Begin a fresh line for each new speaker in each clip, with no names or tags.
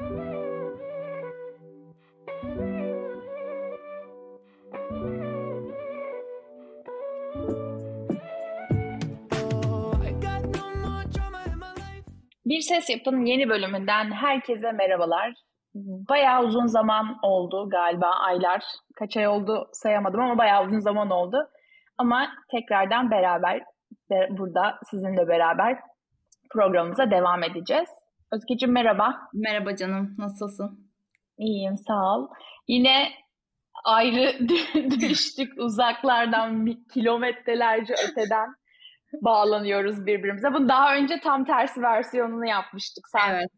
Bir Ses Yapın yeni bölümünden herkese merhabalar. Bayağı uzun zaman oldu galiba aylar. Kaç ay oldu sayamadım ama bayağı uzun zaman oldu. Ama tekrardan beraber burada sizinle beraber programımıza devam edeceğiz. Özgeciğim merhaba.
Merhaba canım, nasılsın?
İyiyim, sağ ol. Yine ayrı düştük uzaklardan, kilometrelerce öteden bağlanıyoruz birbirimize. Bunu daha önce tam tersi versiyonunu yapmıştık. Sen evet.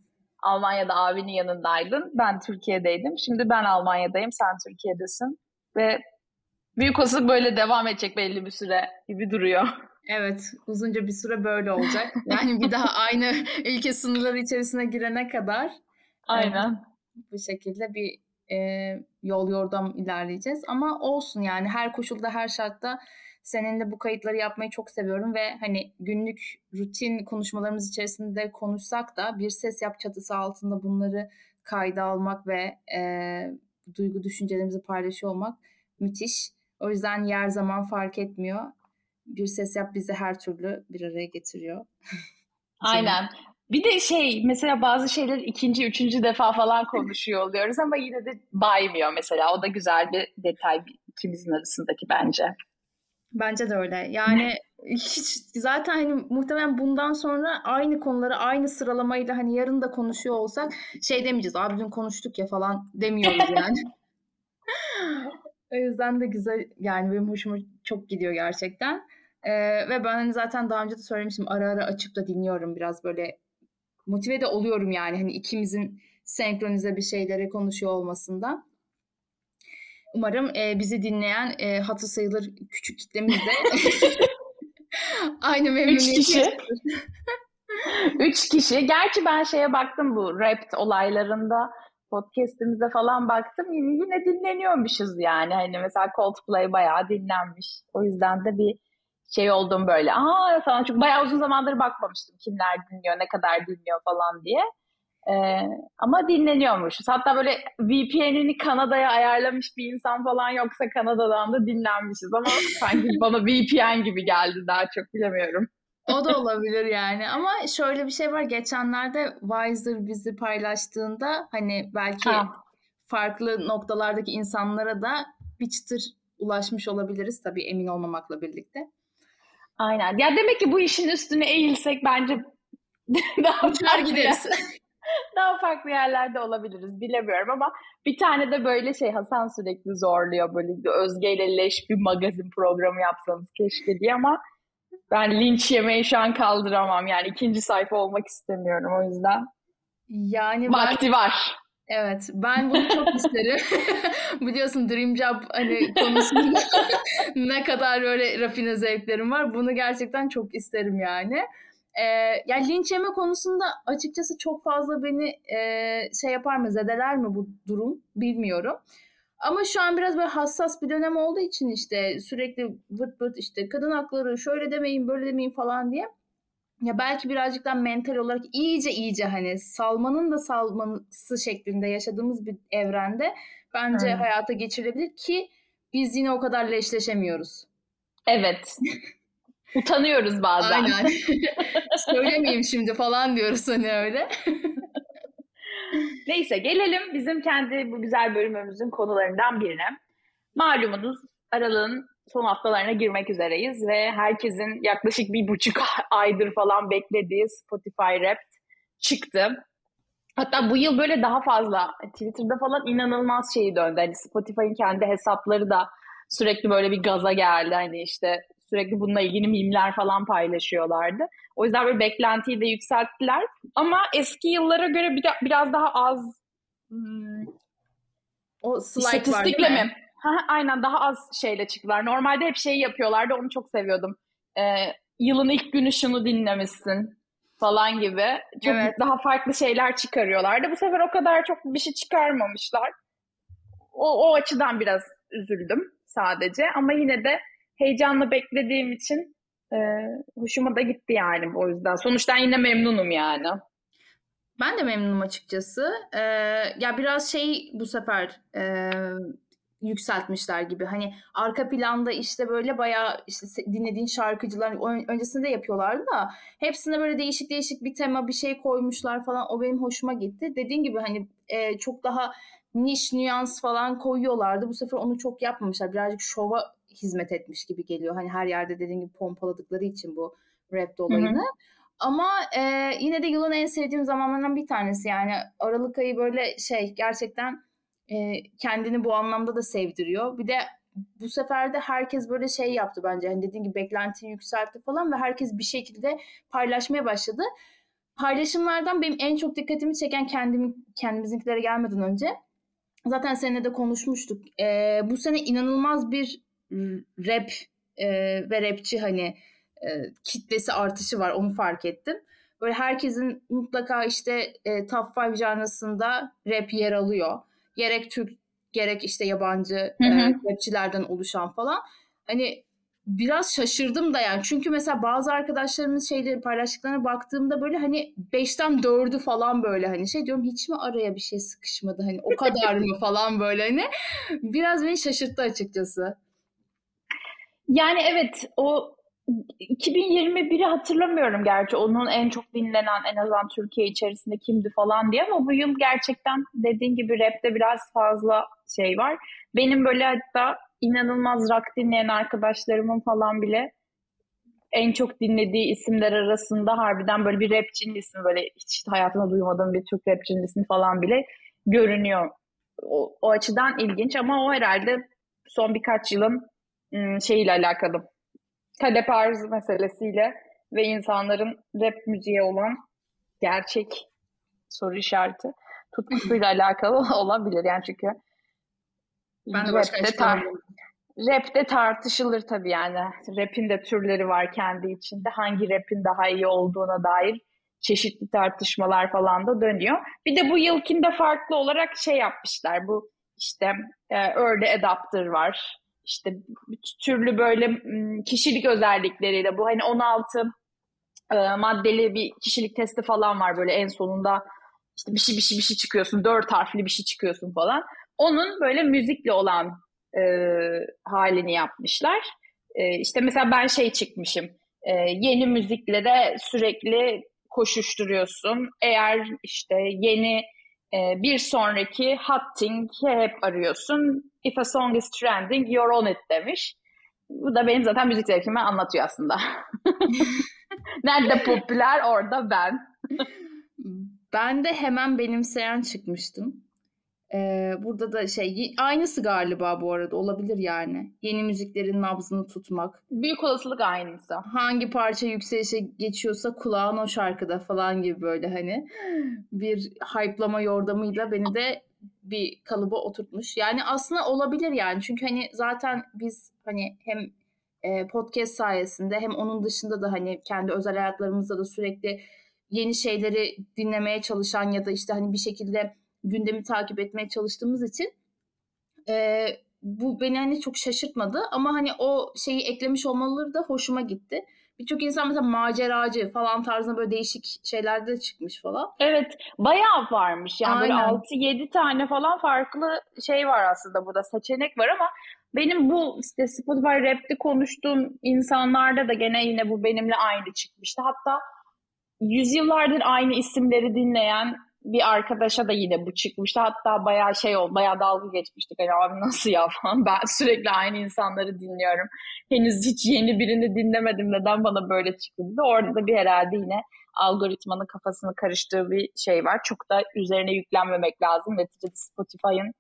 Almanya'da abinin yanındaydın. Ben Türkiye'deydim. Şimdi ben Almanya'dayım. Sen Türkiye'desin. Ve büyük olasılık böyle devam edecek belli bir süre gibi duruyor.
Evet, uzunca bir süre böyle olacak. Yani bir daha aynı ülke sınırları içerisine girene kadar
Aynen. E,
bu şekilde bir e, yol yordam ilerleyeceğiz. Ama olsun yani her koşulda, her şartta Seninle bu kayıtları yapmayı çok seviyorum ve hani günlük rutin konuşmalarımız içerisinde konuşsak da bir ses yap çatısı altında bunları kayda almak ve e, duygu düşüncelerimizi paylaşıyor olmak müthiş. O yüzden yer zaman fark etmiyor. Bir ses yap bizi her türlü bir araya getiriyor.
Aynen. Bir de şey mesela bazı şeyler ikinci, üçüncü defa falan konuşuyor oluyoruz ama yine de baymıyor mesela. O da güzel bir detay ikimizin arasındaki bence.
Bence de öyle. Yani hiç zaten hani muhtemelen bundan sonra aynı konuları aynı sıralamayla hani yarın da konuşuyor olsak şey demeyeceğiz. Abi dün konuştuk ya falan demiyoruz yani. o yüzden de güzel yani benim hoşuma çok gidiyor gerçekten. Ee, ve ben hani zaten daha önce de söylemiştim ara ara açıp da dinliyorum biraz böyle motive de oluyorum yani hani ikimizin senkronize bir şeyleri konuşuyor olmasından. Umarım e, bizi dinleyen e, hatı sayılır küçük kitlemiz de aynı memnuniyeti
Üç kişi. Üç kişi. Gerçi ben şeye baktım bu rap olaylarında podcast'imizde falan baktım yine, yine dinleniyormuşuz yani. Hani mesela Coldplay bayağı dinlenmiş. O yüzden de bir şey oldum böyle. Aa falan çünkü bayağı uzun zamandır bakmamıştım kimler dinliyor, ne kadar dinliyor falan diye. Ee, ama dinleniyormuşuz. Hatta böyle VPN'ini Kanada'ya ayarlamış bir insan falan yoksa Kanada'dan da dinlenmişiz ama sanki bana VPN gibi geldi daha çok bilemiyorum.
o da olabilir yani ama şöyle bir şey var geçenlerde Wiser bizi paylaştığında hani belki ha. farklı noktalardaki insanlara da bir çıtır ulaşmış olabiliriz tabii emin olmamakla birlikte.
Aynen. Ya demek ki bu işin üstüne eğilsek bence
daha uçar gideriz.
daha farklı yerlerde olabiliriz bilemiyorum ama bir tane de böyle şey Hasan sürekli zorluyor böyle Özge ile leş bir magazin programı yapsanız keşke diye ama ben linç yemeyi şu an kaldıramam yani ikinci sayfa olmak istemiyorum o yüzden.
Yani
vakti ben... var.
Evet, ben bunu çok isterim. Biliyorsun Dream Job hani konusunda ne kadar böyle rafine zevklerim var. Bunu gerçekten çok isterim yani. E, yani linç yeme konusunda açıkçası çok fazla beni e, şey yapar mı, zedeler mi bu durum bilmiyorum. Ama şu an biraz böyle hassas bir dönem olduğu için işte sürekli vırt vırt işte kadın hakları şöyle demeyin böyle demeyin falan diye. Ya belki birazcık mental olarak iyice iyice hani salmanın da salması şeklinde yaşadığımız bir evrende bence hmm. hayata geçirilebilir ki biz yine o kadar leşleşemiyoruz.
Evet. Utanıyoruz bazen.
Aynen. Söylemeyeyim şimdi falan diyoruz hani öyle.
Neyse gelelim bizim kendi bu güzel bölümümüzün konularından birine. Malumunuz Aralık'ın son haftalarına girmek üzereyiz ve herkesin yaklaşık bir buçuk aydır falan beklediği Spotify Rap çıktı. Hatta bu yıl böyle daha fazla Twitter'da falan inanılmaz şeyi döndü. Hani Spotify'ın kendi hesapları da sürekli böyle bir gaza geldi. Hani işte Sürekli bununla ilgili mimler falan paylaşıyorlardı. O yüzden böyle beklentiyi de yükselttiler. Ama eski yıllara göre bir de, biraz daha az
hmm, o slide
istatistikle mi? mi? Ha, aynen daha az şeyle çıktılar. Normalde hep şey yapıyorlardı onu çok seviyordum. Ee, yılın ilk günü şunu dinlemişsin falan gibi. Çok evet. daha farklı şeyler çıkarıyorlardı. Bu sefer o kadar çok bir şey çıkarmamışlar. O, o açıdan biraz üzüldüm sadece. Ama yine de heyecanla beklediğim için e, hoşuma da gitti yani o yüzden. Sonuçtan yine memnunum yani.
Ben de memnunum açıkçası. Ee, ya biraz şey bu sefer e, yükseltmişler gibi. Hani arka planda işte böyle bayağı işte dinlediğin şarkıcılar öncesinde yapıyorlardı da hepsine böyle değişik değişik bir tema bir şey koymuşlar falan. O benim hoşuma gitti. Dediğin gibi hani e, çok daha niş nüans falan koyuyorlardı. Bu sefer onu çok yapmamışlar. Birazcık şova hizmet etmiş gibi geliyor. Hani her yerde dediğin gibi pompaladıkları için bu rap dolayını. Hı hı. Ama e, yine de yılın en sevdiğim zamanlarından bir tanesi yani Aralık ayı böyle şey gerçekten e, kendini bu anlamda da sevdiriyor. Bir de bu sefer de herkes böyle şey yaptı bence. Hani dediğim gibi beklentiyi yükseltti falan ve herkes bir şekilde paylaşmaya başladı. Paylaşımlardan benim en çok dikkatimi çeken kendim kendimizinkilere gelmeden önce zaten seninle de konuşmuştuk. E, bu sene inanılmaz bir rap e, ve rapçi hani e, kitlesi artışı var onu fark ettim. Böyle herkesin mutlaka işte e, top 5 janrasında rap yer alıyor. Gerek Türk gerek işte yabancı hı hı. E, rapçilerden oluşan falan. Hani biraz şaşırdım da yani. Çünkü mesela bazı arkadaşlarımın şeyleri paylaştıklarına baktığımda böyle hani 5'ten 4'ü falan böyle hani şey diyorum hiç mi araya bir şey sıkışmadı hani o kadar mı falan böyle hani. Biraz beni şaşırttı açıkçası.
Yani evet o 2021'i hatırlamıyorum gerçi onun en çok dinlenen en azından Türkiye içerisinde kimdi falan diye ama bu yıl gerçekten dediğin gibi rapte biraz fazla şey var. Benim böyle hatta inanılmaz rock dinleyen arkadaşlarımın falan bile en çok dinlediği isimler arasında harbiden böyle bir rapçinin ismi böyle hiç hayatımda duymadığım bir Türk rapçinin ismi falan bile görünüyor. O, o açıdan ilginç ama o herhalde son birkaç yılın ım, şeyiyle alakalı talep arz meselesiyle ve insanların rap müziğe olan gerçek soru işareti tutkusuyla alakalı olabilir. Yani çünkü
ben de rapte, tar
rapte tartışılır tabii yani. Rap'in de türleri var kendi içinde. Hangi rap'in daha iyi olduğuna dair çeşitli tartışmalar falan da dönüyor. Bir de bu yılkinde farklı olarak şey yapmışlar. Bu işte e, early adapter var işte türlü böyle kişilik özellikleriyle bu hani 16 e, maddeli bir kişilik testi falan var böyle en sonunda işte bir şey bir şey bir şey çıkıyorsun dört harfli bir şey çıkıyorsun falan. Onun böyle müzikle olan e, halini yapmışlar. E, işte mesela ben şey çıkmışım. E, yeni müzikle de sürekli koşuşturuyorsun. Eğer işte yeni e, bir sonraki hot thing'i hep arıyorsun. If a song is trending, you're on it demiş. Bu da benim zaten müzik zevkimi anlatıyor aslında. Nerede popüler orada ben.
ben de hemen benimseyen çıkmıştım. Ee, burada da şey aynısı galiba bu arada olabilir yani. Yeni müziklerin nabzını tutmak.
Büyük olasılık aynısı.
Hangi parça yükselişe geçiyorsa kulağın o şarkıda falan gibi böyle hani bir hype'lama yordamıyla beni de bir kalıba oturtmuş. Yani aslında olabilir yani. Çünkü hani zaten biz hani hem e, podcast sayesinde hem onun dışında da hani kendi özel hayatlarımızda da sürekli yeni şeyleri dinlemeye çalışan ya da işte hani bir şekilde gündemi takip etmeye çalıştığımız için e, bu beni hani çok şaşırtmadı ama hani o şeyi eklemiş olmaları da hoşuma gitti. Birçok insan mesela maceracı falan tarzında böyle değişik şeyler de çıkmış falan.
Evet bayağı varmış yani Aynen. böyle 6-7 tane falan farklı şey var aslında burada seçenek var ama benim bu işte Spotify Rap'te konuştuğum insanlarda da gene yine bu benimle aynı çıkmıştı. Hatta yüzyıllardır aynı isimleri dinleyen bir arkadaşa da yine bu çıkmıştı. Hatta bayağı şey oldu, bayağı dalga geçmiştik. Hani abi nasıl ya falan. Ben sürekli aynı insanları dinliyorum. Henüz hiç yeni birini dinlemedim. Neden bana böyle çıktı? Orada da bir herhalde yine algoritmanın kafasını karıştığı bir şey var. Çok da üzerine yüklenmemek lazım. Neticede Spotify'ın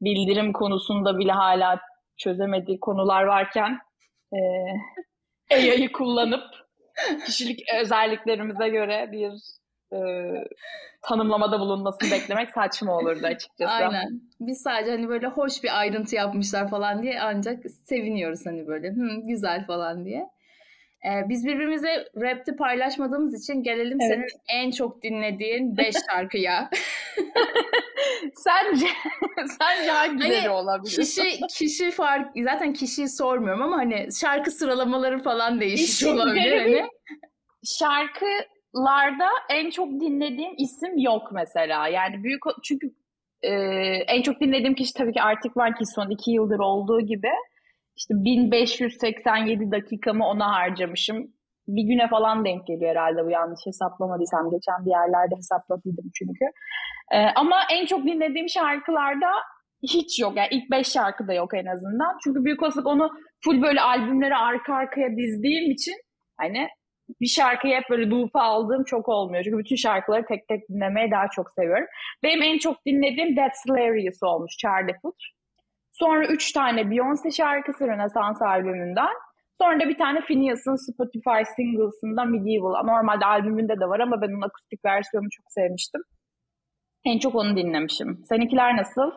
bildirim konusunda bile hala çözemediği konular varken e, AI'yı kullanıp kişilik özelliklerimize göre bir e, tanımlamada bulunmasını beklemek saçma olurdu açıkçası.
Aynen. Biz sadece hani böyle hoş bir ayrıntı yapmışlar falan diye ancak seviniyoruz hani böyle Hı, güzel falan diye. Ee, biz birbirimize rapti paylaşmadığımız için gelelim evet. senin en çok dinlediğin 5 şarkıya.
sence sence hangileri hani olabilir?
Kişi kişi fark zaten kişiyi sormuyorum ama hani şarkı sıralamaları falan değişik olabilir hani.
Şarkı şarkılarda en çok dinlediğim isim yok mesela. Yani büyük çünkü e, en çok dinlediğim kişi tabii ki Arctic Monkeys son iki yıldır olduğu gibi. İşte 1587 dakikamı ona harcamışım. Bir güne falan denk geliyor herhalde bu yanlış hesaplamadıysam. Geçen bir yerlerde hesapladıydım çünkü. Ee, ama en çok dinlediğim şarkılarda hiç yok. Yani ilk beş şarkı da yok en azından. Çünkü büyük olasılık onu full böyle albümleri arka arkaya dizdiğim için hani bir şarkıyı hep böyle loop'a aldığım çok olmuyor. Çünkü bütün şarkıları tek tek dinlemeyi daha çok seviyorum. Benim en çok dinlediğim That's Hilarious olmuş Charlie Puth. Sonra üç tane Beyoncé şarkısı Renaissance albümünden. Sonra da bir tane Phineas'ın Spotify singles'ından Medieval. Normalde albümünde de var ama ben onun akustik versiyonunu çok sevmiştim. En çok onu dinlemişim. Seninkiler nasıl?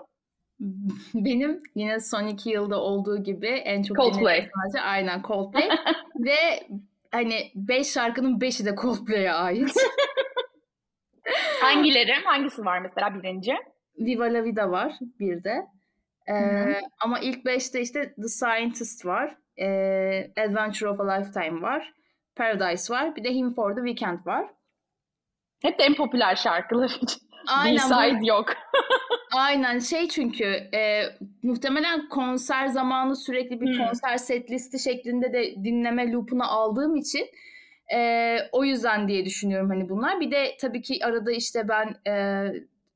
Benim yine son iki yılda olduğu gibi en çok
Coldplay.
sadece aynen Coldplay. Ve hani beş şarkının beşi de Coldplay'e ait.
Hangileri? Hangisi var mesela birinci?
Viva La Vida var bir de. Ee, ama ilk beşte işte The Scientist var. E, Adventure of a Lifetime var. Paradise var. Bir de Him for the Weekend var.
Hep de en popüler şarkılar Aynen. B-side yok.
Aynen şey çünkü e, muhtemelen konser zamanı sürekli bir hmm. konser set listi şeklinde de dinleme loop'unu aldığım için e, o yüzden diye düşünüyorum hani bunlar. Bir de tabii ki arada işte ben e,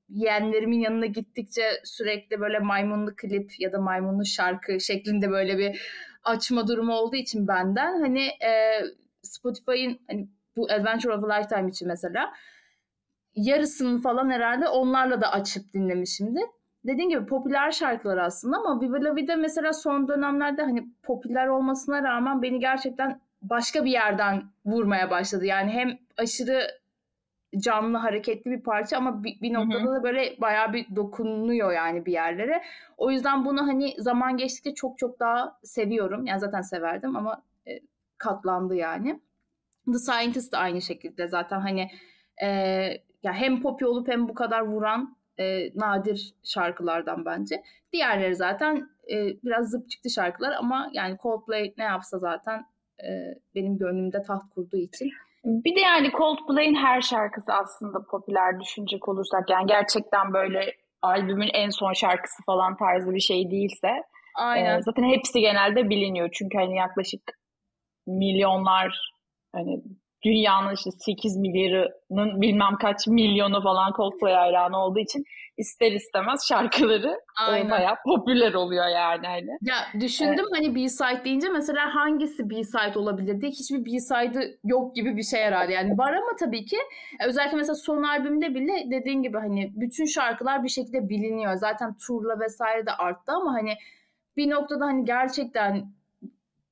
yeğenlerimin yanına gittikçe sürekli böyle maymunlu klip ya da maymunlu şarkı şeklinde böyle bir açma durumu olduğu için benden hani e, Spotify'ın hani bu Adventure of a Lifetime için mesela yarısını falan herhalde onlarla da açıp dinlemişimdi. Dediğim gibi popüler şarkılar aslında ama Viva La Vida mesela son dönemlerde hani popüler olmasına rağmen beni gerçekten başka bir yerden vurmaya başladı. Yani hem aşırı canlı hareketli bir parça ama bir, bir noktada hı hı. da böyle bayağı bir dokunuyor yani bir yerlere. O yüzden bunu hani zaman geçtikçe çok çok daha seviyorum. Yani zaten severdim ama e, katlandı yani. The Scientist de aynı şekilde zaten hani e, ya hem popi olup hem bu kadar vuran e, nadir şarkılardan bence. Diğerleri zaten e, biraz zıp çıktı şarkılar ama yani Coldplay ne yapsa zaten e, benim gönlümde taht kurduğu için.
Bir de yani Coldplay'in her şarkısı aslında popüler düşünecek olursak yani gerçekten böyle albümün en son şarkısı falan tarzı bir şey değilse Aynen. E, zaten hepsi genelde biliniyor. Çünkü hani yaklaşık milyonlar hani dünyanın işte 8 milyarının bilmem kaç milyonu falan Coldplay hayranı olduğu için ister istemez şarkıları e, Aynen. bayağı popüler oluyor yani. Hani.
Ya düşündüm evet. hani B-side deyince mesela hangisi B-side olabilir diye hiçbir B-side'ı yok gibi bir şey herhalde. Yani var ama tabii ki e, özellikle mesela son albümde bile dediğin gibi hani bütün şarkılar bir şekilde biliniyor. Zaten turla vesaire de arttı ama hani bir noktada hani gerçekten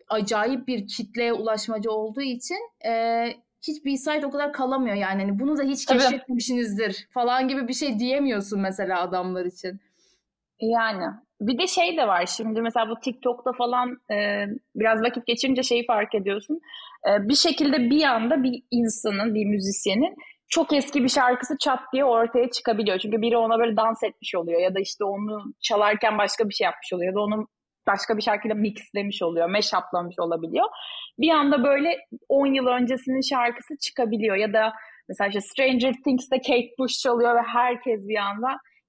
acayip bir kitleye ulaşmacı olduğu için e, hiç B-side o kadar kalamıyor yani. Hani bunu da hiç keşfetmemişsinizdir falan gibi bir şey diyemiyorsun mesela adamlar için.
Yani bir de şey de var şimdi mesela bu TikTok'ta falan e, biraz vakit geçirince şeyi fark ediyorsun. E, bir şekilde bir anda bir insanın, bir müzisyenin çok eski bir şarkısı çat diye ortaya çıkabiliyor. Çünkü biri ona böyle dans etmiş oluyor ya da işte onu çalarken başka bir şey yapmış oluyor ya da onun başka bir şarkıyla mixlemiş oluyor, mashuplamış olabiliyor. Bir anda böyle 10 yıl öncesinin şarkısı çıkabiliyor ya da mesela işte Stranger Things'te Kate Bush çalıyor ve herkes bir anda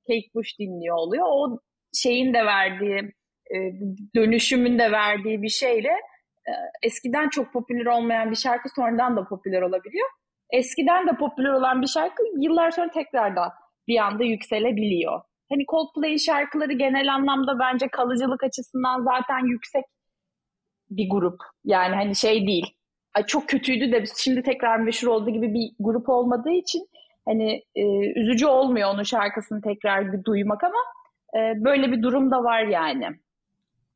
Kate Bush dinliyor oluyor. O şeyin de verdiği, e, dönüşümün de verdiği bir şeyle e, eskiden çok popüler olmayan bir şarkı sonradan da popüler olabiliyor. Eskiden de popüler olan bir şarkı yıllar sonra tekrardan bir anda yükselebiliyor hani Coldplay'in şarkıları genel anlamda bence kalıcılık açısından zaten yüksek bir grup. Yani hani şey değil. Ay çok kötüydü de şimdi tekrar meşhur olduğu gibi bir grup olmadığı için hani e, üzücü olmuyor onun şarkısını tekrar bir duymak ama e, böyle bir durum da var yani.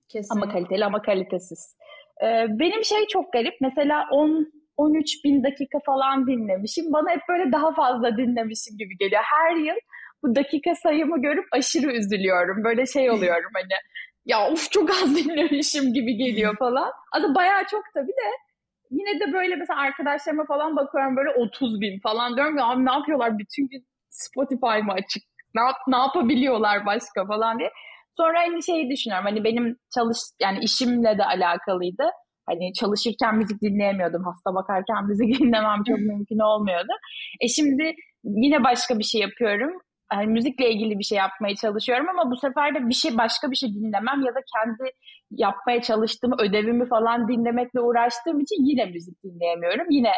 Kesinlikle. Ama kaliteli ama kalitesiz. E, benim şey çok garip. Mesela 10 13 bin dakika falan dinlemişim. Bana hep böyle daha fazla dinlemişim gibi geliyor. Her yıl bu dakika sayımı görüp aşırı üzülüyorum. Böyle şey oluyorum hani ya uf çok az dinlemişim gibi geliyor falan. Aslında bayağı çok tabii de yine de böyle mesela arkadaşlarıma falan bakıyorum böyle 30 bin falan diyorum ki abi ne yapıyorlar bütün gün Spotify mı açık? Ne, yap, ne yapabiliyorlar başka falan diye. Sonra aynı şeyi düşünüyorum. Hani benim çalış yani işimle de alakalıydı. Hani çalışırken müzik dinleyemiyordum. Hasta bakarken müzik dinlemem çok mümkün olmuyordu. E şimdi yine başka bir şey yapıyorum. Yani müzikle ilgili bir şey yapmaya çalışıyorum ama bu sefer de bir şey başka bir şey dinlemem ya da kendi yapmaya çalıştığım ödevimi falan dinlemekle uğraştığım için yine müzik dinleyemiyorum. Yine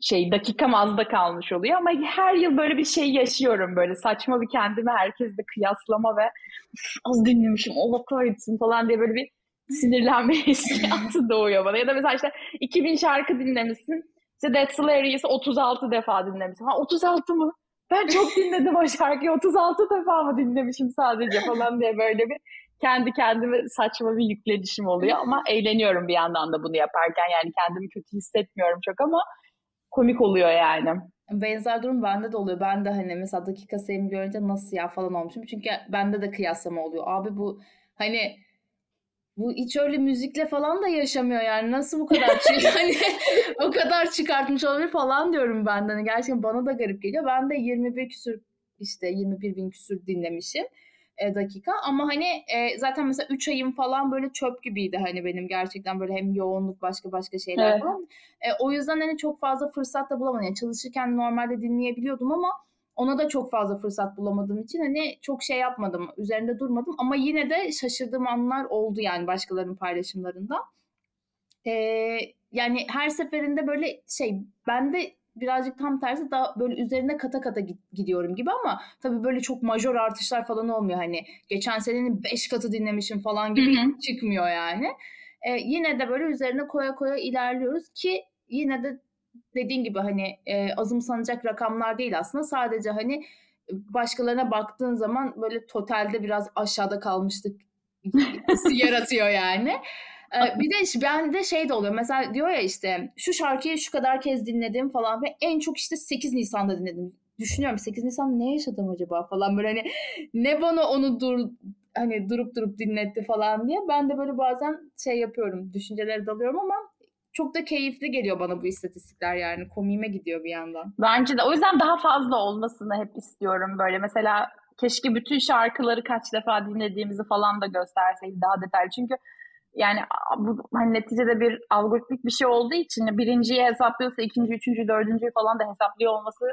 şey dakikam azda kalmış oluyor ama her yıl böyle bir şey yaşıyorum böyle saçma bir kendimi herkesle kıyaslama ve az dinlemişim Allah kahretsin falan diye böyle bir sinirlenme hissiyatı doğuyor bana. Ya da mesela işte 2000 şarkı dinlemişsin. İşte That's Hilarious'ı 36 defa dinlemişsin. Ha 36 mı? Ben çok dinledim o şarkıyı. 36 defa mı dinlemişim sadece falan diye böyle bir kendi kendime saçma bir yüklenişim oluyor ama eğleniyorum bir yandan da bunu yaparken. Yani kendimi kötü hissetmiyorum çok ama komik oluyor yani.
Benzer durum bende de oluyor. Ben de hani mesela dakika sayımı görünce nasıl ya falan olmuşum. Çünkü bende de kıyaslama oluyor. Abi bu hani bu hiç öyle müzikle falan da yaşamıyor yani. Nasıl bu kadar hani o kadar çıkartmış olabilir falan diyorum ben de. Hani gerçekten bana da garip geliyor. Ben de 21 küsür işte 21 bin küsür dinlemişim e, dakika ama hani e, zaten mesela 3 ayım falan böyle çöp gibiydi hani benim gerçekten böyle hem yoğunluk başka başka şeyler evet. falan. E, o yüzden hani çok fazla fırsat da bulamadım. Yani çalışırken normalde dinleyebiliyordum ama ona da çok fazla fırsat bulamadığım için hani çok şey yapmadım. Üzerinde durmadım ama yine de şaşırdığım anlar oldu yani başkalarının paylaşımlarında. Ee, yani her seferinde böyle şey ben de birazcık tam tersi daha böyle üzerine kata kata gidiyorum gibi ama tabii böyle çok majör artışlar falan olmuyor. Hani geçen senenin 5 katı dinlemişim falan gibi hı hı. çıkmıyor yani. Ee, yine de böyle üzerine koya koya ilerliyoruz ki yine de dediğin gibi hani e, azımsanacak rakamlar değil aslında. Sadece hani başkalarına baktığın zaman böyle totalde biraz aşağıda kalmıştık yaratıyor yani. Ee, bir de ben de şey de oluyor. Mesela diyor ya işte şu şarkıyı şu kadar kez dinledim falan ve en çok işte 8 Nisan'da dinledim. Düşünüyorum 8 Nisan ne yaşadım acaba falan böyle hani ne bana onu dur hani durup durup dinletti falan diye. Ben de böyle bazen şey yapıyorum. Düşüncelere dalıyorum ama çok da keyifli geliyor bana bu istatistikler yani. Komiğime gidiyor bir yandan.
Bence de. O yüzden daha fazla olmasını hep istiyorum böyle. Mesela keşke bütün şarkıları kaç defa dinlediğimizi falan da gösterseydi daha detaylı. Çünkü yani bu hani neticede bir algoritmik bir şey olduğu için birinciyi hesaplıyorsa ikinci, üçüncü, dördüncüyü falan da hesaplıyor olması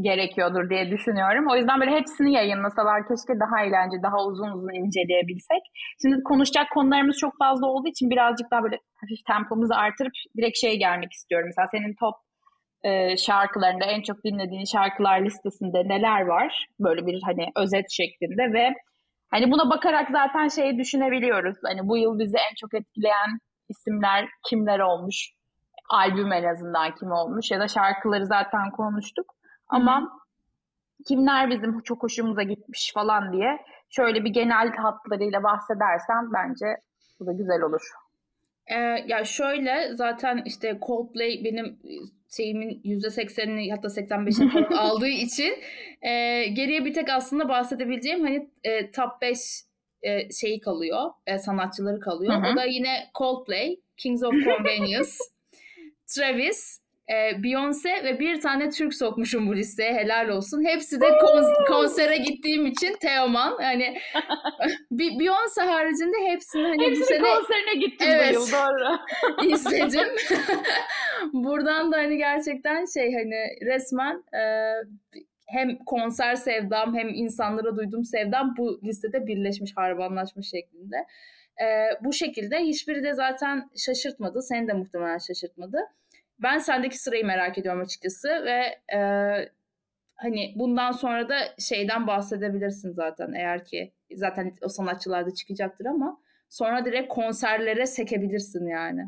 gerekiyordur diye düşünüyorum. O yüzden böyle hepsini yayınlasalar keşke daha eğlenceli, daha uzun uzun inceleyebilsek. Şimdi konuşacak konularımız çok fazla olduğu için birazcık daha böyle hafif tempomuzu artırıp direkt şeye gelmek istiyorum. Mesela senin top e, şarkılarında en çok dinlediğin şarkılar listesinde neler var? Böyle bir hani özet şeklinde ve Hani buna bakarak zaten şeyi düşünebiliyoruz. Hani bu yıl bizi en çok etkileyen isimler kimler olmuş? Albüm en azından kim olmuş ya da şarkıları zaten konuştuk. Ama Hı-hı. kimler bizim çok hoşumuza gitmiş falan diye şöyle bir genel hatlarıyla bahsedersen bence bu da güzel olur.
Ee, ya şöyle zaten işte Coldplay benim şeyimin %80'ini hatta 85'ini falan aldığı için e, geriye bir tek aslında bahsedebileceğim hani e, top 5 e, şeyi kalıyor, e, sanatçıları kalıyor. Hı hı. O da yine Coldplay, Kings of Convenience, Travis, e, Beyoncé ve bir tane Türk sokmuşum bu listeye helal olsun. Hepsi de kon- konsere gittiğim için Teoman. Yani Beyoncé haricinde hepsini hani
hepsini bu sene konserine gittim evet, bu yıl doğru.
izledim. Buradan da hani gerçekten şey hani resmen e, hem konser sevdam hem insanlara duyduğum sevdam bu listede birleşmiş, harbanlaşmış şeklinde. E, bu şekilde hiçbiri de zaten şaşırtmadı. Seni de muhtemelen şaşırtmadı. Ben sendeki sırayı merak ediyorum açıkçası ve e, hani bundan sonra da şeyden bahsedebilirsin zaten eğer ki zaten o sanatçılar da çıkacaktır ama sonra direkt konserlere sekebilirsin yani.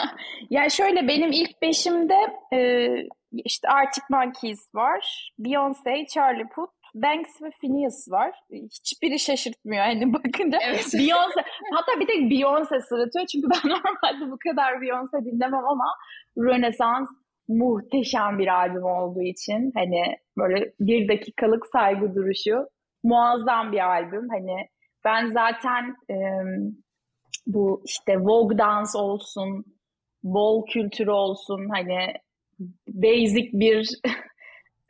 ya şöyle benim ilk beşimde e, işte Arctic Monkeys var, Beyoncé, Charlie Puth, Banks ve Phineas var. Hiçbiri şaşırtmıyor hani bakınca. Evet. Beyoncé, hatta bir tek Beyoncé sırıtıyor çünkü ben normalde bu kadar Beyoncé dinlemem ama Renaissance muhteşem bir albüm olduğu için hani böyle bir dakikalık saygı duruşu muazzam bir albüm. Hani ben zaten e, bu işte Vogue dans olsun, bol kültürü olsun hani basic bir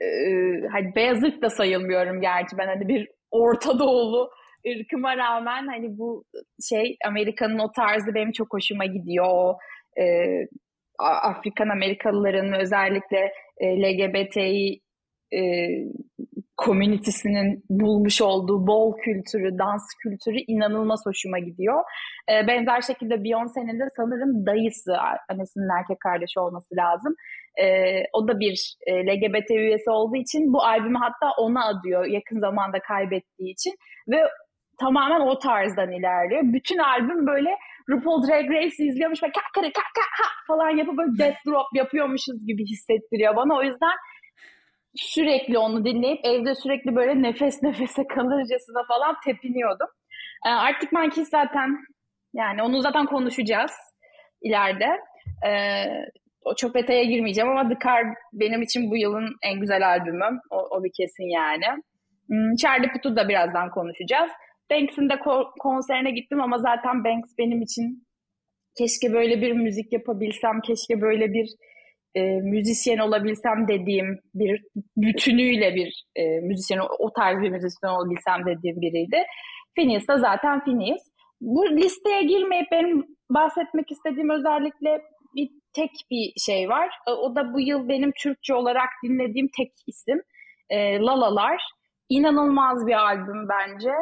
e, hani beyazlık da sayılmıyorum gerçi ben hani bir Orta Doğulu ırkıma rağmen hani bu şey Amerika'nın o tarzı benim çok hoşuma gidiyor. E, Afrikan Amerikalıların özellikle e, LGBTİ e, komünitesinin bulmuş olduğu bol kültürü, dans kültürü inanılmaz hoşuma gidiyor. E, benzer şekilde Beyoncé'nin de sanırım dayısı, annesinin erkek kardeşi olması lazım. E, o da bir e, LGBT üyesi olduğu için bu albümü hatta ona adıyor yakın zamanda kaybettiği için ve tamamen o tarzdan ilerliyor. Bütün albüm böyle RuPaul Drag Race izliyormuş ve kakara kakara falan yapıp böyle death drop yapıyormuşuz gibi hissettiriyor bana. O yüzden sürekli onu dinleyip evde sürekli böyle nefes nefese kalırcasına falan tepiniyordum. Ee, Arctic Monkeys zaten yani onu zaten konuşacağız ileride. Ee, o çok detaya girmeyeceğim ama The Car benim için bu yılın en güzel albümü. O, o bir kesin yani. Hmm, Charlie Puth'u da birazdan konuşacağız. Banks'in de ko- konserine gittim ama zaten Banks benim için keşke böyle bir müzik yapabilsem, keşke böyle bir e, müzisyen olabilsem dediğim bir bütünüyle bir e, müzisyen, o tarz bir müzisyen olabilsem dediğim biriydi. Phineas da zaten Phineas. Bu listeye girmeyip benim bahsetmek istediğim özellikle bir tek bir şey var. O da bu yıl benim Türkçe olarak dinlediğim tek isim. E, Lalalar. İnanılmaz bir albüm bence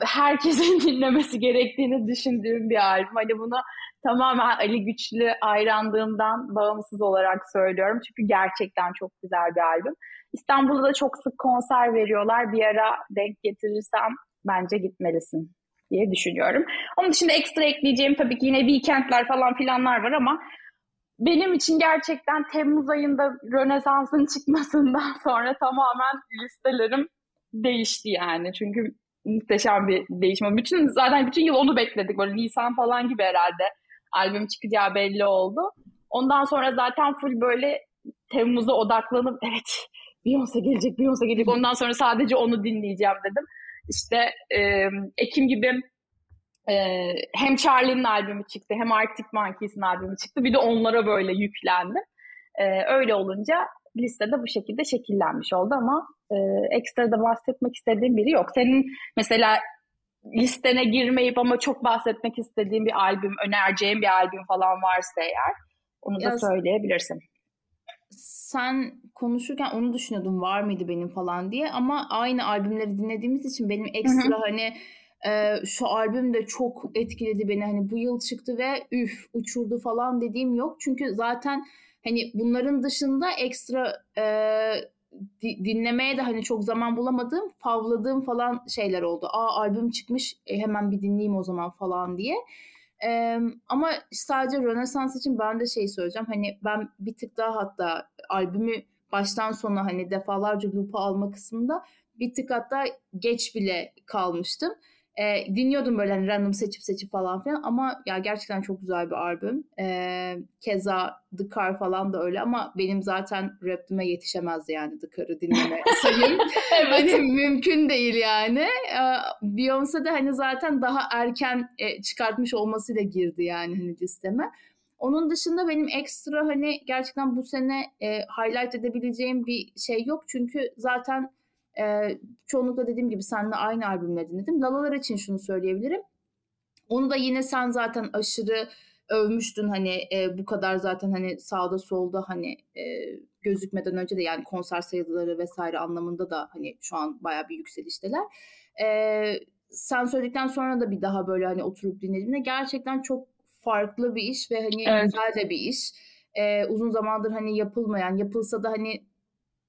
herkesin dinlemesi gerektiğini düşündüğüm bir albüm. Hani bunu tamamen Ali Güçlü hayranlığımdan bağımsız olarak söylüyorum. Çünkü gerçekten çok güzel bir albüm. İstanbul'da da çok sık konser veriyorlar. Bir ara denk getirirsem bence gitmelisin diye düşünüyorum. Onun dışında ekstra ekleyeceğim tabii ki yine weekendler falan filanlar var ama benim için gerçekten Temmuz ayında Rönesans'ın çıkmasından sonra tamamen listelerim değişti yani. Çünkü muhteşem bir değişim. Bütün zaten bütün yıl onu bekledik. Böyle Nisan falan gibi herhalde albüm çıkacağı belli oldu. Ondan sonra zaten full böyle Temmuz'a odaklanıp evet Beyoncé gelecek, Beyoncé gelecek. Ondan sonra sadece onu dinleyeceğim dedim. İşte e, Ekim gibi e, hem Charlie'nin albümü çıktı hem Arctic Monkeys'in albümü çıktı. Bir de onlara böyle yüklendim. E, öyle olunca listede bu şekilde şekillenmiş oldu ama e, ekstra da bahsetmek istediğim biri yok. Senin mesela listene girmeyip ama çok bahsetmek istediğin bir albüm, önereceğin bir albüm falan varsa eğer onu da ya, söyleyebilirsin.
Sen konuşurken onu düşünüyordum var mıydı benim falan diye ama aynı albümleri dinlediğimiz için benim ekstra Hı-hı. hani e, şu albüm de çok etkiledi beni hani bu yıl çıktı ve üf uçurdu falan dediğim yok çünkü zaten hani bunların dışında ekstra e, dinlemeye de hani çok zaman bulamadığım, favladığım falan şeyler oldu. Aa albüm çıkmış e, hemen bir dinleyeyim o zaman falan diye. Ee, ama sadece Rönesans için ben de şey söyleyeceğim. Hani ben bir tık daha hatta albümü baştan sona hani defalarca loop'a alma kısmında bir tık hatta geç bile kalmıştım. E, dinliyordum böyle hani random seçip seçip falan filan ama ya gerçekten çok güzel bir albüm. E, keza The Car falan da öyle ama benim zaten rap'ime yetişemezdi yani The Car'ı dinleme sayım. evet. Hani mümkün değil yani. E, Beyoncé de hani zaten daha erken e, çıkartmış olmasıyla girdi yani hani listeme. Onun dışında benim ekstra hani gerçekten bu sene e, highlight edebileceğim bir şey yok. Çünkü zaten e, çoğunlukla dediğim gibi seninle aynı albümleri dinledim. Lalalar için şunu söyleyebilirim. Onu da yine sen zaten aşırı övmüştün hani e, bu kadar zaten hani sağda solda hani e, gözükmeden önce de yani konser sayıları vesaire anlamında da hani şu an baya bir yükselişteler. E, sen söyledikten sonra da bir daha böyle hani oturup dinlediğimde gerçekten çok farklı bir iş ve hani evet. güzel de bir iş. E, uzun zamandır hani yapılmayan yapılsa da hani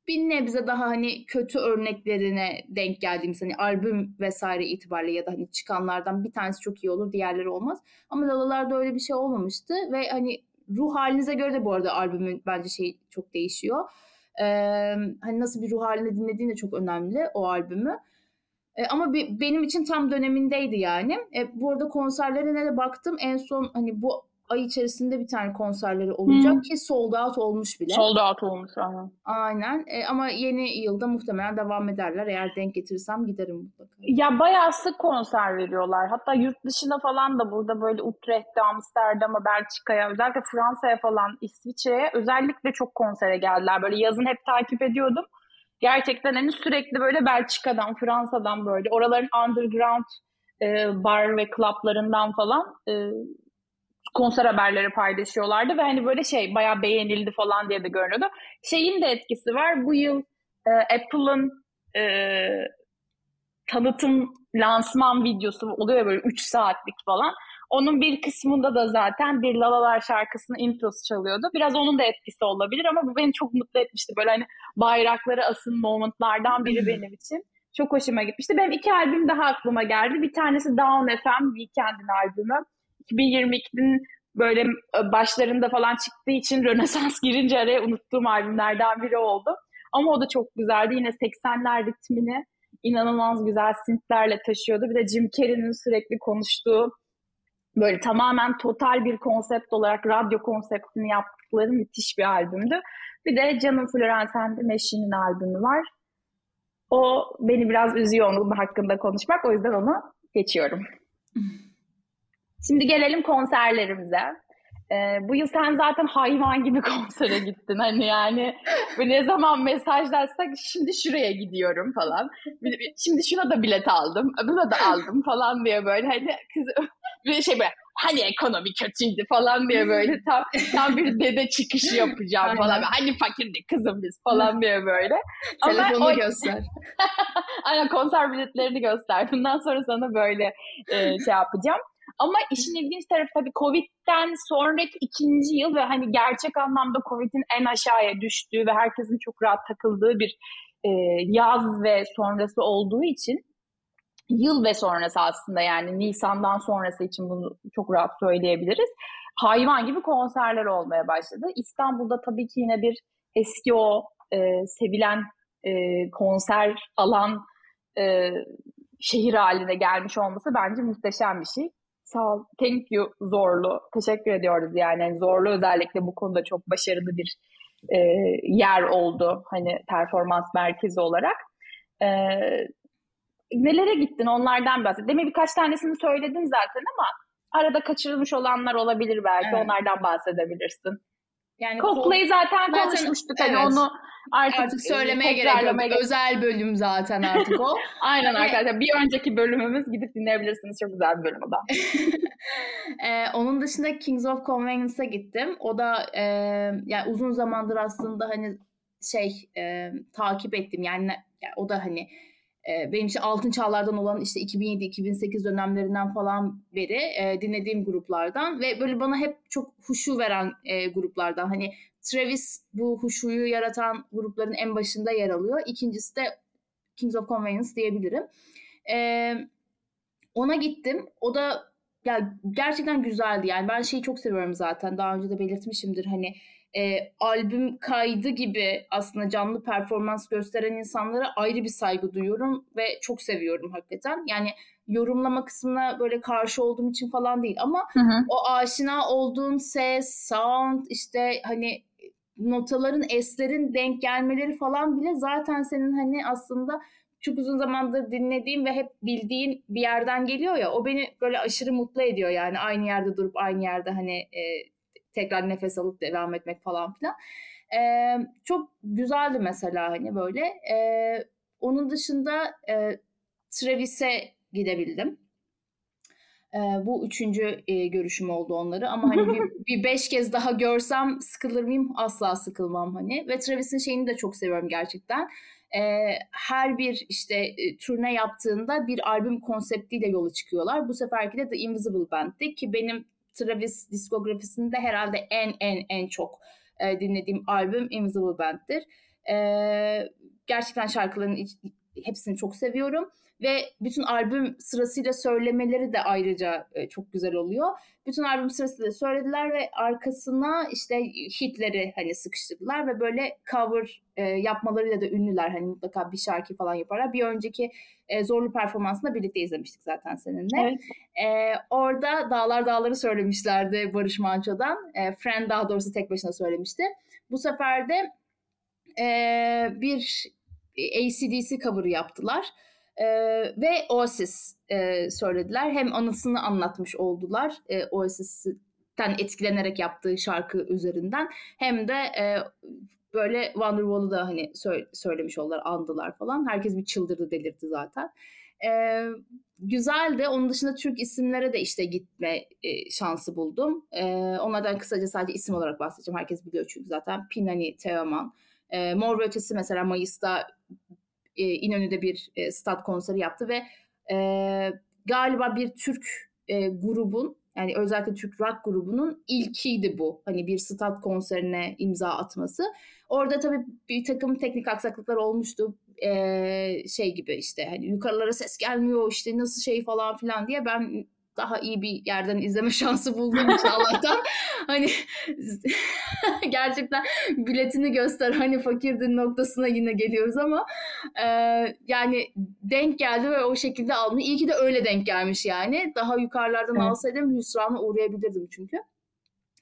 bir nebze daha hani kötü örneklerine denk geldiğimiz hani albüm vesaire itibariyle ya da hani çıkanlardan bir tanesi çok iyi olur diğerleri olmaz. Ama Lalalar'da öyle bir şey olmamıştı ve hani ruh halinize göre de bu arada albümün bence şey çok değişiyor. Ee, hani nasıl bir ruh halinde dinlediğin de çok önemli o albümü. E, ama bir, benim için tam dönemindeydi yani. E, bu arada konserlerine de baktım. En son hani bu ay içerisinde bir tane konserleri olacak hmm. ki sold out olmuş bile.
Sold out olmuş aynen.
Aynen e, ama yeni yılda muhtemelen devam ederler. Eğer denk getirirsem giderim mutlaka.
Ya bayağı sık konser veriyorlar. Hatta yurt dışına falan da burada böyle Utrecht'te, Amsterdam'a, Belçika'ya, özellikle Fransa'ya falan, İsviçre'ye özellikle çok konsere geldiler. Böyle yazın hep takip ediyordum. gerçekten hani sürekli böyle Belçika'dan, Fransa'dan böyle oraların underground e, bar ve klaplarından falan e, konser haberleri paylaşıyorlardı ve hani böyle şey bayağı beğenildi falan diye de görünüyordu. Şeyin de etkisi var. Bu yıl e, Apple'ın e, tanıtım lansman videosu oluyor böyle 3 saatlik falan. Onun bir kısmında da zaten bir Lalalar şarkısının introsu çalıyordu. Biraz onun da etkisi olabilir ama bu beni çok mutlu etmişti. Böyle hani bayrakları asın momentlardan biri benim için. Çok hoşuma gitmişti. Benim iki albüm daha aklıma geldi. Bir tanesi Down FM, Weekend'in albümü. 2022'nin böyle e, başlarında falan çıktığı için Rönesans girince araya unuttuğum albümlerden biri oldu. Ama o da çok güzeldi. Yine 80'ler ritmini inanılmaz güzel synthlerle taşıyordu. Bir de Jim Carrey'nin sürekli konuştuğu böyle tamamen total bir konsept olarak radyo konseptini yaptıkları müthiş bir albümdü. Bir de Canım Florence and the Machine'in albümü var. O beni biraz üzüyor onun hakkında konuşmak. O yüzden onu geçiyorum. Şimdi gelelim konserlerimize. Ee, bu yıl sen zaten hayvan gibi konsere gittin. Hani yani ne zaman mesajlarsak şimdi şuraya gidiyorum falan. Şimdi şuna da bilet aldım, buna da aldım falan diye böyle hani kız bir şey böyle hani ekonomi kötüydü falan diye böyle tam tam bir dede çıkışı yapacağım falan. Hani fakirdik kızım biz falan diye böyle.
Telefonunu o... göster.
Aynen konser biletlerini göster. Bundan sonra sana böyle e, şey yapacağım. Ama işin ilginç tarafı tabii Covid'den sonraki ikinci yıl ve hani gerçek anlamda Covid'in en aşağıya düştüğü ve herkesin çok rahat takıldığı bir e, yaz ve sonrası olduğu için yıl ve sonrası aslında yani Nisan'dan sonrası için bunu çok rahat söyleyebiliriz. Hayvan gibi konserler olmaya başladı. İstanbul'da tabii ki yine bir eski o e, sevilen e, konser alan e, şehir haline gelmiş olması bence muhteşem bir şey. Sağ ol. Thank you Zorlu. Teşekkür ediyoruz yani. yani Zorlu özellikle bu konuda çok başarılı bir e, yer oldu. Hani performans merkezi olarak. E, nelere gittin onlardan bahset. Demin birkaç tanesini söyledin zaten ama arada kaçırılmış olanlar olabilir belki. Evet. Onlardan bahsedebilirsin. Yani Coldplay zaten, zaten konuşmuştuk. Hani evet. Onu
artık, artık söylemeye gerek yok. Gerek. Özel bölüm zaten artık o.
Aynen hani... arkadaşlar. Bir önceki bölümümüz gidip dinleyebilirsiniz. Çok güzel bir bölüm o da.
ee, onun dışında Kings of Convenience'a gittim. O da e, yani uzun zamandır aslında hani şey e, takip ettim. Yani, yani o da hani e, benim için altın çağlardan olan işte 2007-2008 dönemlerinden falan beri e, dinlediğim gruplardan ve böyle bana hep çok huşu veren e, gruplardan. Hani Travis bu huşuyu yaratan grupların en başında yer alıyor. İkincisi de Kings of Convenience diyebilirim. E, ona gittim. O da ya gerçekten güzeldi. Yani ben şeyi çok seviyorum zaten. Daha önce de belirtmişimdir. Hani e, albüm kaydı gibi aslında canlı performans gösteren insanlara ayrı bir saygı duyuyorum ve çok seviyorum hakikaten. Yani yorumlama kısmına böyle karşı olduğum için falan değil ama hı hı. o aşina olduğun ses, sound işte hani notaların, eslerin denk gelmeleri falan bile zaten senin hani aslında çok uzun zamandır dinlediğim ve hep bildiğin bir yerden geliyor ya o beni böyle aşırı mutlu ediyor yani aynı yerde durup aynı yerde hani e, tekrar nefes alıp devam etmek falan filan. E, çok güzeldi mesela hani böyle. E, onun dışında e, Travis'e gidebildim. E, bu üçüncü e, görüşüm oldu onları ama hani bir, bir beş kez daha görsem sıkılır mıyım? Asla sıkılmam hani. Ve Travis'in şeyini de çok seviyorum gerçekten. E, her bir işte e, turne yaptığında bir albüm konseptiyle yola çıkıyorlar. Bu seferki de The Invisible Band'ti ki benim Travis diskografisinde herhalde en en en çok e, dinlediğim albüm Invisible Band'tir. E, gerçekten şarkıların hepsini çok seviyorum ve bütün albüm sırasıyla söylemeleri de ayrıca e, çok güzel oluyor. Bütün albüm sırasıyla söylediler ve arkasına işte hitleri hani sıkıştırdılar ve böyle cover e, yapmalarıyla da ünlüler. Hani mutlaka bir şarkı falan yaparlar. Bir önceki e, zorlu performansında birlikte izlemiştik zaten seninle. Evet. E, orada Dağlar Dağları söylemişlerdi Barış Manço'dan. E, Friend daha doğrusu tek başına söylemişti. Bu sefer de e, bir ACDC cover'ı yaptılar. Ee, ve Oasis e, söylediler. Hem anısını anlatmış oldular e, Oasis'ten etkilenerek yaptığı şarkı üzerinden hem de e, böyle Wonderwall'u da hani söylemiş oldular, andılar falan. Herkes bir çıldırdı, delirdi zaten. Ee, güzel de onun dışında Türk isimlere de işte gitme e, şansı buldum. Ee, onlardan kısaca sadece isim olarak bahsedeceğim. Herkes biliyor çünkü zaten Pinani Teoman. Ee, Mor ve Ötesi mesela Mayıs'ta e, İnönü'de bir e, stat konseri yaptı ve e, galiba bir Türk e, grubun yani özellikle Türk rock grubunun ilkiydi bu. Hani bir stat konserine imza atması. Orada tabii bir takım teknik aksaklıklar olmuştu. Ee, şey gibi işte hani yukarılara ses gelmiyor işte nasıl şey falan filan diye ben daha iyi bir yerden izleme şansı buldum için Allah'tan. hani gerçekten biletini göster hani fakirdin noktasına yine geliyoruz ama e, yani denk geldi ve o şekilde aldım. İyi ki de öyle denk gelmiş yani. Daha yukarılardan evet. alsaydım hüsrana uğrayabilirdim çünkü.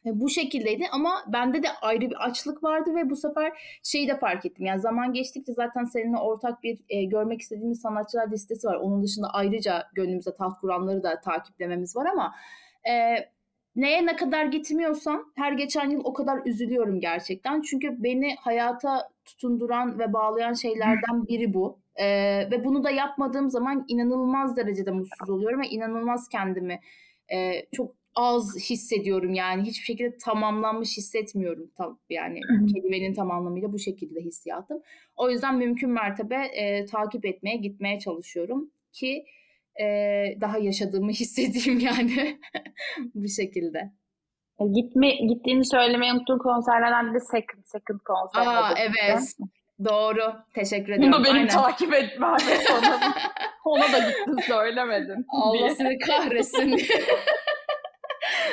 E, bu şekildeydi ama bende de ayrı bir açlık vardı ve bu sefer şeyi de fark ettim. Yani zaman geçtikçe zaten seninle ortak bir e, görmek istediğimiz sanatçılar listesi var. Onun dışında ayrıca gönlümüze taht kuranları da takiplememiz var ama e, neye ne kadar gitmiyorsam her geçen yıl o kadar üzülüyorum gerçekten. Çünkü beni hayata tutunduran ve bağlayan şeylerden biri bu. E, ve bunu da yapmadığım zaman inanılmaz derecede mutsuz oluyorum ve inanılmaz kendimi e, çok az hissediyorum yani hiçbir şekilde tamamlanmış hissetmiyorum tam yani kelimenin tam anlamıyla bu şekilde hissiyatım. O yüzden mümkün mertebe e, takip etmeye gitmeye çalışıyorum ki e, daha yaşadığımı hissedeyim yani bu şekilde.
E, gitme gittiğini söylemeyi unuttuğun konserlerden de Second Second konser.
Aa evet. Doğru. Teşekkür ediyorum.
Bunu benim Aynen. takip etmem. Ona, ona da gittin söylemedin.
Allah seni kahretsin.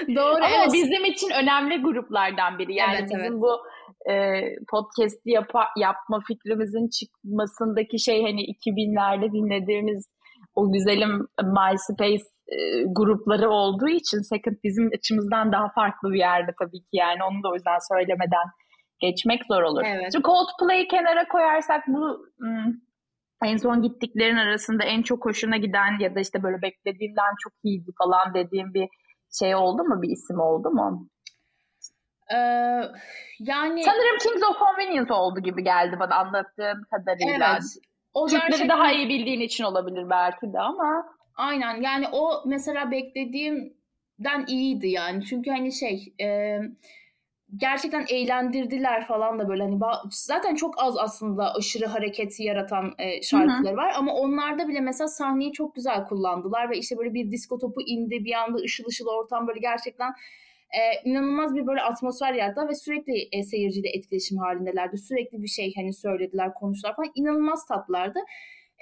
Doğru. Ama evet. bizim için önemli gruplardan biri. Yani evet, bizim evet. bu e, podcast'i yap yapma fikrimizin çıkmasındaki şey hani 2000'lerde dinlediğimiz o güzelim MySpace e, grupları olduğu için Second bizim açımızdan daha farklı bir yerde tabii ki yani onu da o yüzden söylemeden geçmek zor olur. Evet. Şimdi Coldplay'i kenara koyarsak bu hmm, en son gittiklerin arasında en çok hoşuna giden ya da işte böyle beklediğimden çok iyiydi falan dediğim bir şey oldu mu? Bir isim oldu mu?
Ee, yani
sanırım Kings of Convenience oldu gibi geldi bana anlattığın kadarıyla. Evet. O Türkleri gerçekten... daha iyi bildiğin için olabilir belki de ama.
Aynen yani o mesela beklediğimden iyiydi yani. Çünkü hani şey e, gerçekten eğlendirdiler falan da böyle hani zaten çok az aslında aşırı hareketi yaratan e, şarkıları Hı-hı. var ama onlarda bile mesela sahneyi çok güzel kullandılar ve işte böyle bir disko topu indi bir anda ışıl ışıl ortam böyle gerçekten e, inanılmaz bir böyle atmosfer yarattı ve sürekli e, seyirciyle etkileşim halindelerdi. Sürekli bir şey hani söylediler, konuştular falan inanılmaz tatlılardı.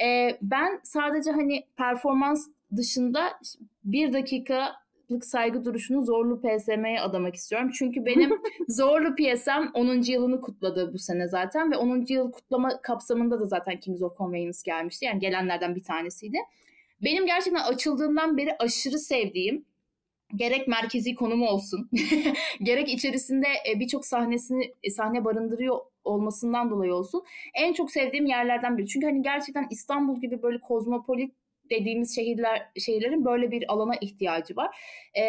E, ben sadece hani performans dışında bir dakika lık saygı duruşunu Zorlu PSM'ye adamak istiyorum. Çünkü benim Zorlu PSM 10. yılını kutladı bu sene zaten ve 10. yıl kutlama kapsamında da zaten Kings of Convenience gelmişti. Yani gelenlerden bir tanesiydi. Benim gerçekten açıldığından beri aşırı sevdiğim gerek merkezi konumu olsun gerek içerisinde e, birçok sahnesini e, sahne barındırıyor olmasından dolayı olsun en çok sevdiğim yerlerden biri. Çünkü hani gerçekten İstanbul gibi böyle kozmopolit dediğimiz şehirler şehirlerin böyle bir alana ihtiyacı var. E,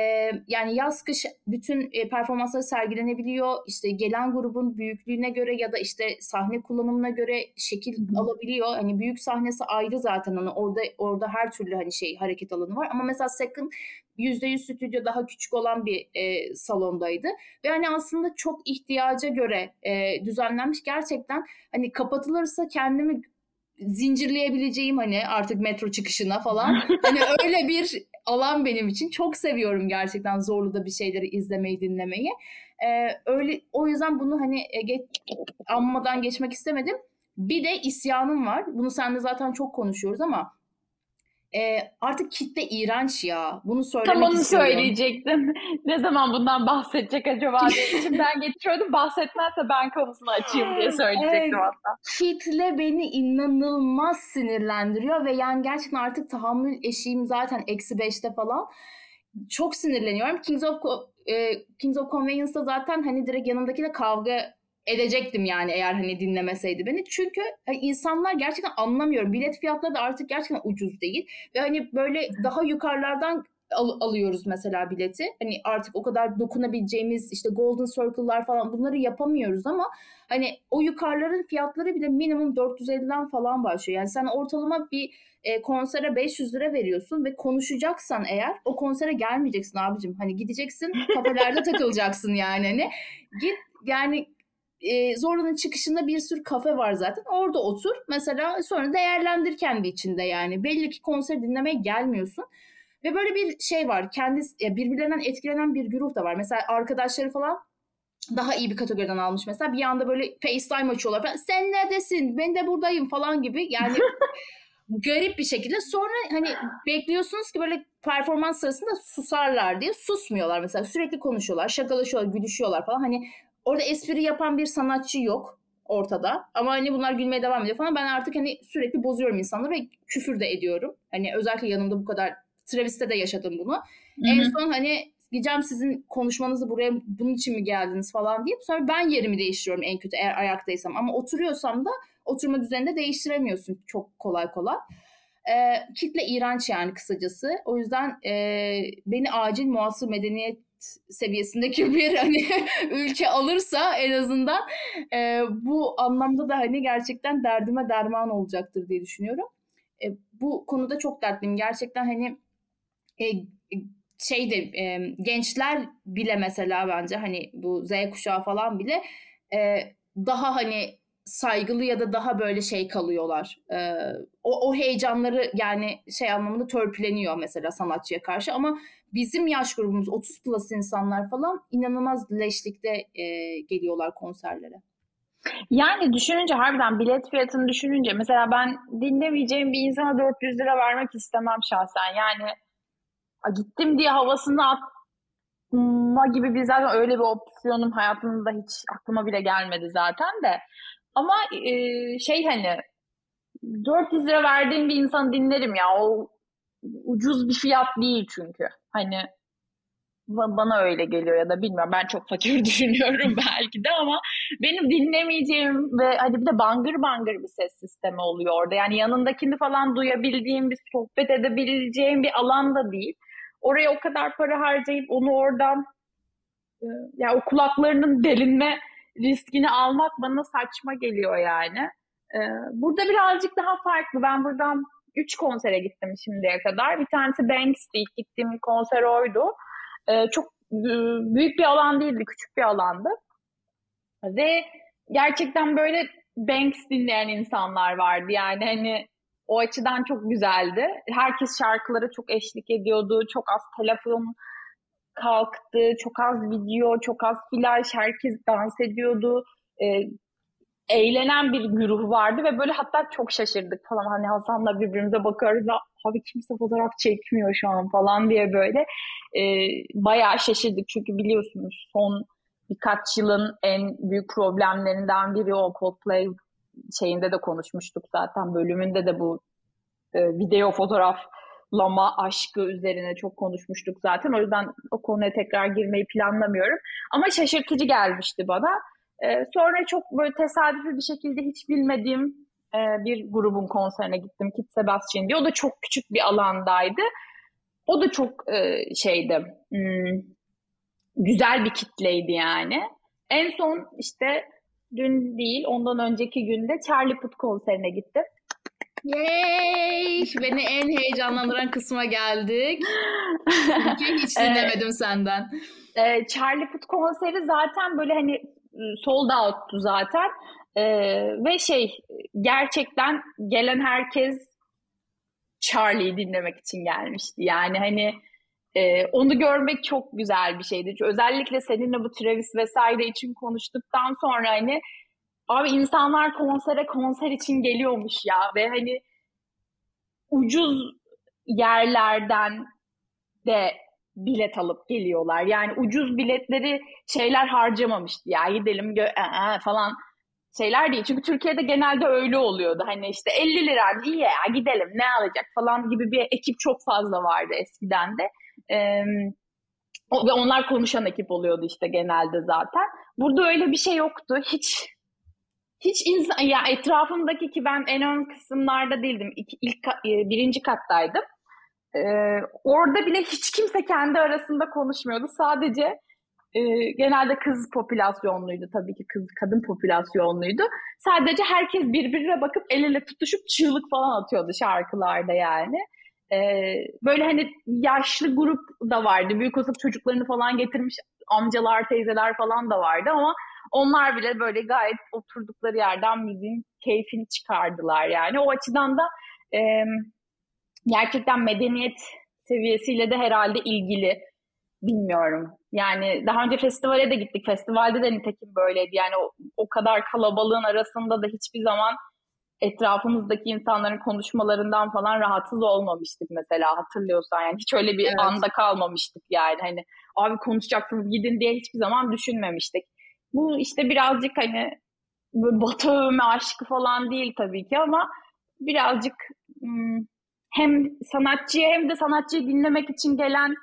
yani yaz kış bütün e, performansları sergilenebiliyor. İşte gelen grubun büyüklüğüne göre ya da işte sahne kullanımına göre şekil Hı-hı. alabiliyor. Hani büyük sahnesi ayrı zaten hani orada orada her türlü hani şey hareket alanı var. Ama mesela Second %100 stüdyo daha küçük olan bir e, salondaydı. Ve hani aslında çok ihtiyaca göre e, düzenlenmiş. Gerçekten hani kapatılırsa kendimi zincirleyebileceğim hani artık metro çıkışına falan. hani öyle bir alan benim için. Çok seviyorum gerçekten zorlu da bir şeyleri izlemeyi, dinlemeyi. Ee, öyle o yüzden bunu hani e, geç, anmadan geçmek istemedim. Bir de isyanım var. Bunu seninle zaten çok konuşuyoruz ama e, artık kitle iğrenç ya. Bunu söylemek Tam onu
istiyorum. söyleyecektim. ne zaman bundan bahsedecek acaba diye içimden geçiyordum. Bahsetmezse ben konusunu açayım diye söyleyecektim evet, hatta.
Kitle beni inanılmaz sinirlendiriyor ve yani gerçekten artık tahammül eşiğim zaten eksi beşte falan. Çok sinirleniyorum. Kings of e, Kings of Convenience'da zaten hani direkt yanımdaki de kavga edecektim yani eğer hani dinlemeseydi beni. Çünkü hani insanlar gerçekten anlamıyorum. Bilet fiyatları da artık gerçekten ucuz değil. Ve hani böyle daha yukarılardan al- alıyoruz mesela bileti. Hani artık o kadar dokunabileceğimiz işte Golden Circle'lar falan bunları yapamıyoruz ama hani o yukarıların fiyatları bile minimum 450'den falan başlıyor. Yani sen ortalama bir e, konsere 500 lira veriyorsun ve konuşacaksan eğer o konsere gelmeyeceksin abicim. Hani gideceksin kafelerde takılacaksın yani hani. Git yani e, Zorlu'nun çıkışında bir sürü kafe var zaten. Orada otur. Mesela sonra değerlendir kendi içinde yani. Belli ki konser dinlemeye gelmiyorsun. Ve böyle bir şey var. Kendi birbirlerinden etkilenen bir güruh da var. Mesela arkadaşları falan daha iyi bir kategoriden almış mesela. Bir anda böyle FaceTime açıyorlar falan. Sen neredesin? Ben de buradayım falan gibi. Yani garip bir şekilde. Sonra hani bekliyorsunuz ki böyle performans sırasında susarlar diye susmuyorlar mesela. Sürekli konuşuyorlar, şakalaşıyorlar, gülüşüyorlar falan. Hani orada espri yapan bir sanatçı yok ortada. Ama hani bunlar gülmeye devam ediyor falan. Ben artık hani sürekli bozuyorum insanları ve küfür de ediyorum. Hani özellikle yanımda bu kadar Travis'te de yaşadım bunu. Hı-hı. En son hani diyeceğim sizin konuşmanızı buraya bunun için mi geldiniz falan deyip sonra ben yerimi değiştiriyorum en kötü eğer ayaktaysam. Ama oturuyorsam da oturma düzeninde değiştiremiyorsun çok kolay kolay. E, kitle iğrenç yani kısacası. O yüzden e, beni acil muasır medeniyet seviyesindeki bir hani ülke alırsa en azından e, bu anlamda da hani gerçekten derdime derman olacaktır diye düşünüyorum. E, bu konuda çok dertliyim. Gerçekten hani e, şeyde e, gençler bile mesela bence hani bu Z kuşağı falan bile e, daha hani saygılı ya da daha böyle şey kalıyorlar. E, o, o heyecanları yani şey anlamında törpüleniyor mesela sanatçıya karşı ama bizim yaş grubumuz 30 plus insanlar falan inanılmaz leşlikte e, geliyorlar konserlere.
Yani düşününce harbiden bilet fiyatını düşününce mesela ben dinlemeyeceğim bir insana 400 lira vermek istemem şahsen. Yani gittim diye havasını atma gibi bir zaten öyle bir opsiyonum hayatımda hiç aklıma bile gelmedi zaten de. Ama e, şey hani 400 lira verdiğim bir insanı dinlerim ya. O ucuz bir fiyat değil çünkü. Hani bana öyle geliyor ya da bilmiyorum ben çok fakir düşünüyorum belki de ama benim dinlemeyeceğim ve hadi bir de bangır bangır bir ses sistemi oluyor orada. Yani yanındakini falan duyabildiğim bir sohbet edebileceğim bir alan da değil. Oraya o kadar para harcayıp onu oradan e, yani o kulaklarının delinme riskini almak bana saçma geliyor yani. E, burada birazcık daha farklı. Ben buradan 3 konsere gittim şimdiye kadar. Bir tanesi Banks'ti. İlk gittiğim konser oydu. E, çok büyük bir alan değildi. Küçük bir alandı. Ve gerçekten böyle Banks dinleyen insanlar vardı. Yani hani o açıdan çok güzeldi. Herkes şarkılara çok eşlik ediyordu. Çok az telefon kalktı. Çok az video, çok az flash. Herkes dans ediyordu. E, eğlenen bir güruh vardı ve böyle hatta çok şaşırdık falan. Hani Hasan'la birbirimize bakıyoruz da abi kimse fotoğraf çekmiyor şu an falan diye böyle e, bayağı şaşırdık. Çünkü biliyorsunuz son birkaç yılın en büyük problemlerinden biri o Coldplay şeyinde de konuşmuştuk zaten bölümünde de bu e, video fotoğraflama aşkı üzerine çok konuşmuştuk zaten. O yüzden o konuya tekrar girmeyi planlamıyorum. Ama şaşırtıcı gelmişti bana. E, sonra çok böyle tesadüfi bir şekilde hiç bilmediğim e, bir grubun konserine gittim. Kit Sebastian diye. O da çok küçük bir alandaydı. O da çok e, şeydi. Hmm, güzel bir kitleydi yani. En son işte dün değil ondan önceki günde Charlie Puth konserine gittim.
Yay! Beni en heyecanlandıran kısma geldik. Çünkü hiç dinlemedim senden.
E, Charlie Puth konseri zaten böyle hani sold out'tu zaten. E, ve şey gerçekten gelen herkes Charlie'yi dinlemek için gelmişti. Yani hani e, onu görmek çok güzel bir şeydi. Çünkü özellikle seninle bu Travis vesaire için konuştuktan sonra hani abi insanlar konsere konser için geliyormuş ya ve hani ucuz yerlerden de bilet alıp geliyorlar. Yani ucuz biletleri şeyler harcamamıştı ya gidelim gö- ee, falan şeyler değil. Çünkü Türkiye'de genelde öyle oluyordu. Hani işte 50 lira iyi ya gidelim ne alacak falan gibi bir ekip çok fazla vardı eskiden de. Ee, ve onlar konuşan ekip oluyordu işte genelde zaten. Burada öyle bir şey yoktu. Hiç hiç insan ya etrafımdaki ki ben en ön kısımlarda değildim. İlk, ilk e, birinci kattaydım. Ee, orada bile hiç kimse kendi arasında konuşmuyordu. Sadece e, genelde kız popülasyonluydu tabii ki kız kadın popülasyonluydu. Sadece herkes birbirine bakıp el ele tutuşup çığlık falan atıyordu şarkılarda yani. Ee, böyle hani yaşlı grup da vardı. Büyük olsa çocuklarını falan getirmiş amcalar, teyzeler falan da vardı ama onlar bile böyle gayet oturdukları yerden müziğin keyfini çıkardılar yani. O açıdan da e, gerçekten medeniyet seviyesiyle de herhalde ilgili. Bilmiyorum. Yani daha önce festivale de gittik. Festivalde de nitekim böyleydi. Yani o, o kadar kalabalığın arasında da hiçbir zaman etrafımızdaki insanların konuşmalarından falan rahatsız olmamıştık mesela hatırlıyorsan yani hiç öyle bir evet. anda kalmamıştık yani hani abi konuşacaksınız gidin diye hiçbir zaman düşünmemiştik. Bu işte birazcık hani batı övme aşkı falan değil tabii ki ama birazcık hmm, hem sanatçıya hem de sanatçıyı dinlemek için gelen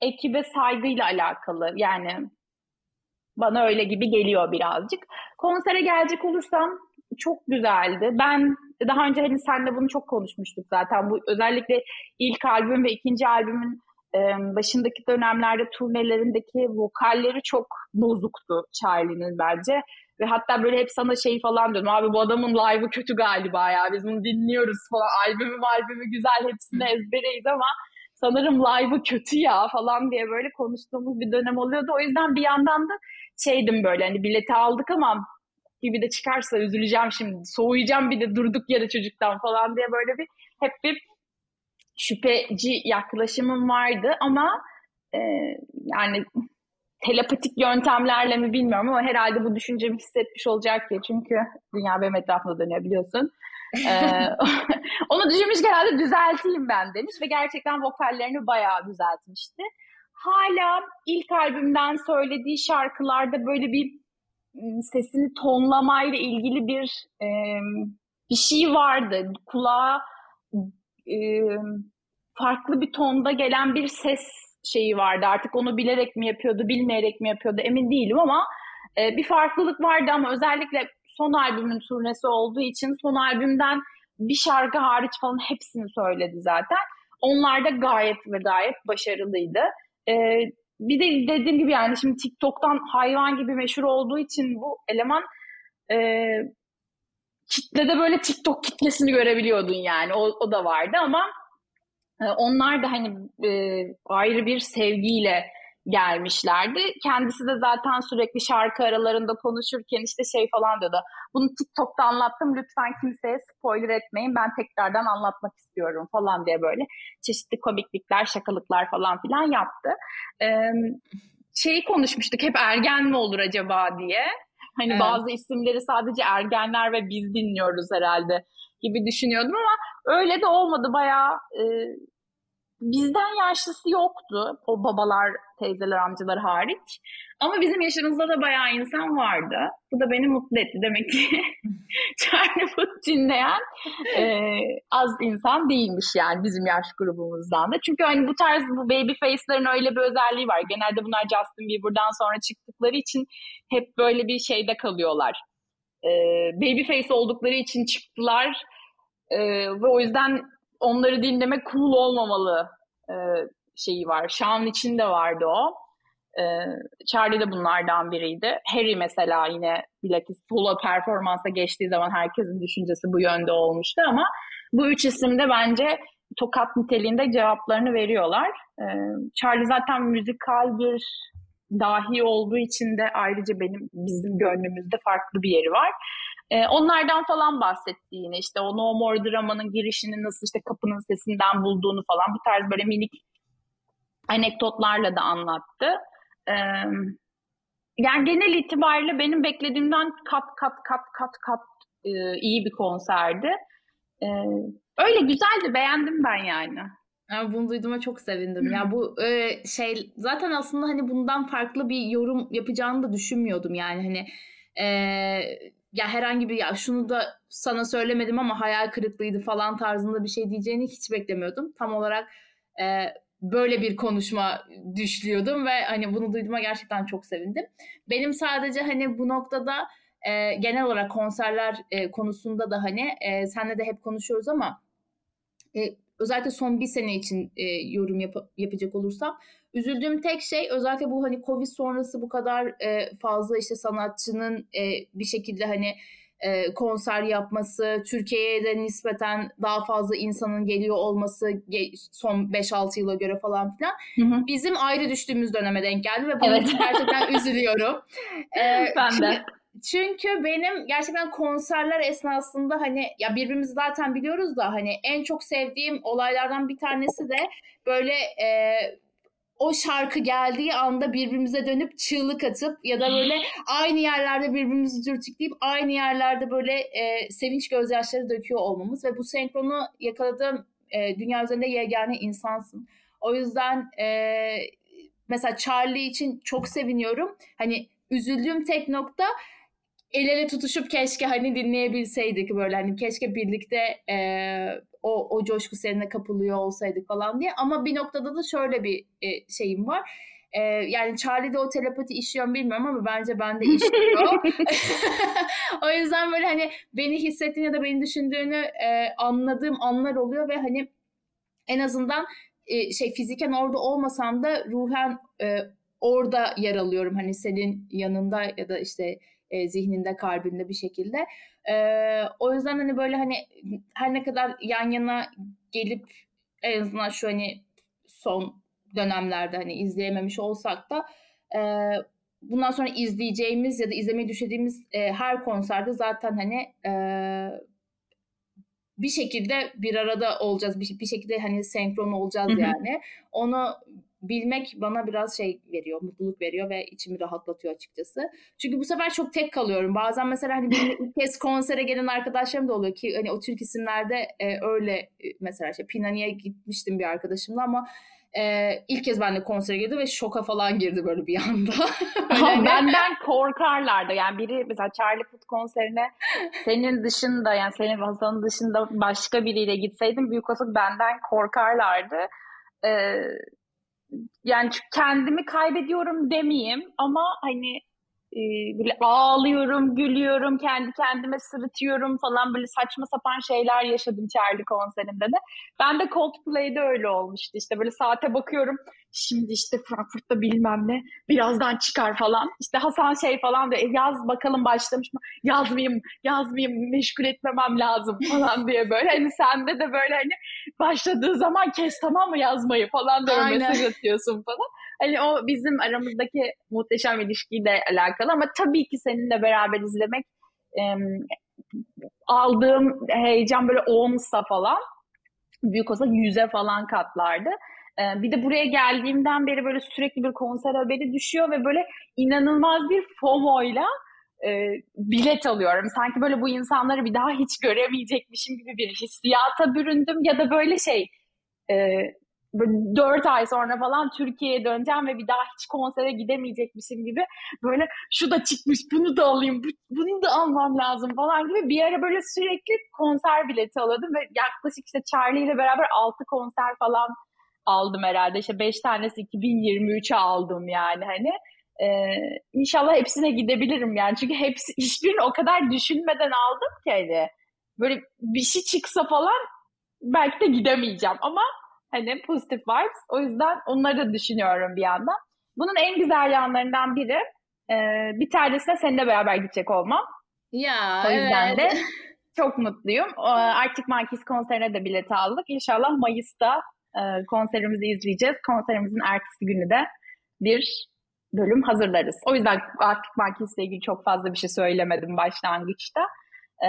ekibe saygıyla alakalı. Yani bana öyle gibi geliyor birazcık. Konsere gelecek olursam çok güzeldi. Ben daha önce hani senle bunu çok konuşmuştuk zaten. Bu özellikle ilk albüm ve ikinci albümün başındaki dönemlerde turnelerindeki vokalleri çok bozuktu Charlie'nin bence. Ve hatta böyle hep sana şey falan diyordum. Abi bu adamın live'ı kötü galiba ya. Biz bunu dinliyoruz falan. Albümü albümü güzel hepsini ezbereyiz ama sanırım live'ı kötü ya falan diye böyle konuştuğumuz bir dönem oluyordu. O yüzden bir yandan da şeydim böyle hani bileti aldık ama gibi de çıkarsa üzüleceğim şimdi. Soğuyacağım bir de durduk yere çocuktan falan diye böyle bir hep bir şüpheci yaklaşımım vardı ama e, yani telepatik yöntemlerle mi bilmiyorum ama herhalde bu düşüncemi hissetmiş olacak diye. Çünkü dünya benim etrafımda dönüyor biliyorsun. ee, onu düşünmüş herhalde düzelteyim ben demiş ve gerçekten vokallerini bayağı düzeltmişti. Hala ilk albümden söylediği şarkılarda böyle bir sesini tonlamayla ilgili bir e, bir şey vardı. Kulağa e, farklı bir tonda gelen bir ses şeyi vardı. Artık onu bilerek mi yapıyordu, bilmeyerek mi yapıyordu emin değilim ama e, bir farklılık vardı ama özellikle son albümün turnesi olduğu için son albümden bir şarkı hariç falan hepsini söyledi zaten. Onlar da gayet ve gayet başarılıydı. E, bir de dediğim gibi yani şimdi TikTok'tan hayvan gibi meşhur olduğu için bu eleman e, kitlede böyle TikTok kitlesini görebiliyordun yani. O, o da vardı ama e, onlar da hani e, ayrı bir sevgiyle gelmişlerdi. Kendisi de zaten sürekli şarkı aralarında konuşurken işte şey falan diyordu. Bunu TikTok'ta anlattım lütfen kimseye spoiler etmeyin ben tekrardan anlatmak istiyorum falan diye böyle çeşitli komiklikler, şakalıklar falan filan yaptı. Ee, şeyi konuşmuştuk hep ergen mi olur acaba diye. Hani evet. bazı isimleri sadece ergenler ve biz dinliyoruz herhalde gibi düşünüyordum ama öyle de olmadı. Bayağı e, bizden yaşlısı yoktu. O babalar, teyzeler, amcalar hariç. Ama bizim yaşımızda da bayağı insan vardı. Bu da beni mutlu etti. Demek ki Charlie dinleyen e, az insan değilmiş yani bizim yaş grubumuzdan da. Çünkü hani bu tarz bu baby face'lerin öyle bir özelliği var. Genelde bunlar Justin Bieber'dan sonra çıktıkları için hep böyle bir şeyde kalıyorlar. E, baby face oldukları için çıktılar. E, ve o yüzden onları dinlemek cool olmamalı e, şeyi var. Sean için de vardı o. E, Charlie de bunlardan biriydi. Harry mesela yine bilakis solo performansa geçtiği zaman herkesin düşüncesi bu yönde olmuştu ama bu üç isim de bence tokat niteliğinde cevaplarını veriyorlar. E, Charlie zaten müzikal bir dahi olduğu için de ayrıca benim bizim gönlümüzde farklı bir yeri var. E, onlardan falan bahsetti yine işte o No More Drama'nın girişini nasıl işte kapının sesinden bulduğunu falan bu tarz böyle minik anekdotlarla da anlattı. E, yani genel itibariyle benim beklediğimden kat kat kat kat kat e, iyi bir konserdi. E, öyle güzeldi beğendim ben yani.
Ya bunu duyduğuma çok sevindim. Ya bu e, şey zaten aslında hani bundan farklı bir yorum yapacağını da düşünmüyordum yani hani e, ya herhangi bir ya şunu da sana söylemedim ama hayal kırıklığıydı falan tarzında bir şey diyeceğini hiç beklemiyordum. Tam olarak e, böyle bir konuşma düşlüyordum ve hani bunu duyduğuma gerçekten çok sevindim. Benim sadece hani bu noktada e, genel olarak konserler e, konusunda da hani e, senle de hep konuşuyoruz ama e, özellikle son bir sene için e, yorum yap- yapacak olursam üzüldüğüm tek şey özellikle bu hani Covid sonrası bu kadar e, fazla işte sanatçının e, bir şekilde hani e, konser yapması, Türkiye'ye de nispeten daha fazla insanın geliyor olması son 5-6 yıla göre falan filan hı hı. bizim ayrı düştüğümüz döneme denk geldi ve bunu evet. gerçekten üzülüyorum.
Ee, ben de.
Çünkü benim gerçekten konserler esnasında hani ya birbirimizi zaten biliyoruz da hani en çok sevdiğim olaylardan bir tanesi de böyle e, o şarkı geldiği anda birbirimize dönüp çığlık atıp ya da böyle aynı yerlerde birbirimizi dürtükleyip aynı yerlerde böyle e, sevinç gözyaşları döküyor olmamız ve bu senkronu yakaladığım e, dünya üzerinde yegane insansın. O yüzden e, mesela Charlie için çok seviniyorum. Hani üzüldüğüm tek nokta el ele tutuşup keşke hani dinleyebilseydik böyle hani keşke birlikte e, o, o coşku serine kapılıyor olsaydık falan diye. Ama bir noktada da şöyle bir e, şeyim var. E, yani Charlie'de o telepati işliyor mu bilmiyorum ama bence bende işliyor. o yüzden böyle hani beni hissettiğini ya da beni düşündüğünü e, anladığım anlar oluyor ve hani en azından e, şey fiziken orada olmasam da ruhen e, orada yer alıyorum. Hani senin yanında ya da işte e, zihninde, kalbinde bir şekilde. E, o yüzden hani böyle hani her ne kadar yan yana gelip en azından şu hani son dönemlerde hani izleyememiş olsak da e, bundan sonra izleyeceğimiz ya da izlemeyi düşündüğümüz e, her konserde zaten hani e, bir şekilde bir arada olacağız. Bir, bir şekilde hani senkron olacağız yani. Onu bilmek bana biraz şey veriyor, mutluluk veriyor ve içimi rahatlatıyor açıkçası. Çünkü bu sefer çok tek kalıyorum. Bazen mesela hani benimle ilk kez konsere gelen arkadaşlarım da oluyor ki hani o Türk isimlerde e, öyle e, mesela işte Pinani'ye gitmiştim bir arkadaşımla ama e, ilk kez benimle konsere girdi ve şoka falan girdi böyle bir anda.
Hani benden korkarlardı. Yani biri mesela Charlie Puth konserine senin dışında yani senin Hasan'ın dışında başka biriyle gitseydim büyük olasılık benden korkarlardı. Ee, yani kendimi kaybediyorum demeyeyim ama hani e, böyle ağlıyorum, gülüyorum, kendi kendime sırıtıyorum falan böyle saçma sapan şeyler yaşadım Charlie konserinde de. Ben de Coldplay'de öyle olmuştu. İşte böyle saate bakıyorum. Şimdi işte Frankfurt'ta bilmem ne birazdan çıkar falan. İşte Hasan şey falan diyor. E, yaz bakalım başlamış mı? Yazmayayım, yazmayayım, meşgul etmemem lazım falan diye böyle. Hani sende de böyle hani başladığı zaman kes tamam mı yazmayı falan diye mesaj atıyorsun falan. Hani o bizim aramızdaki muhteşem ilişkiyle alakalı ama tabii ki seninle beraber izlemek e, aldığım heyecan böyle onsa falan büyük olsa yüze falan katlardı. Ee, bir de buraya geldiğimden beri böyle sürekli bir konser haberi düşüyor ve böyle inanılmaz bir FOMO'yla e, bilet alıyorum. Sanki böyle bu insanları bir daha hiç göremeyecekmişim gibi bir hissiyata büründüm ya da böyle şey e, böyle 4 ay sonra falan Türkiye'ye döneceğim ve bir daha hiç konsere gidemeyecekmişim gibi böyle şu da çıkmış bunu da alayım bu, bunu da almam lazım falan gibi bir ara böyle sürekli konser bileti alıyordum ve yaklaşık işte Charlie ile beraber 6 konser falan aldım herhalde işte 5 tanesi 2023'e aldım yani hani ee, inşallah hepsine gidebilirim yani çünkü hepsi hiçbirini o kadar düşünmeden aldım ki hani böyle bir şey çıksa falan belki de gidemeyeceğim ama Hani pozitif vibes. O yüzden onları da düşünüyorum bir yandan. Bunun en güzel yanlarından biri e, bir tanesine seninle beraber gidecek olmam.
Ya
o yüzden
evet.
de çok mutluyum. Arctic Monkeys konserine de bilet aldık. İnşallah Mayıs'ta e, konserimizi izleyeceğiz. Konserimizin ertesi günü de bir bölüm hazırlarız. O yüzden Arctic Monkeys ile ilgili çok fazla bir şey söylemedim başlangıçta. Ee,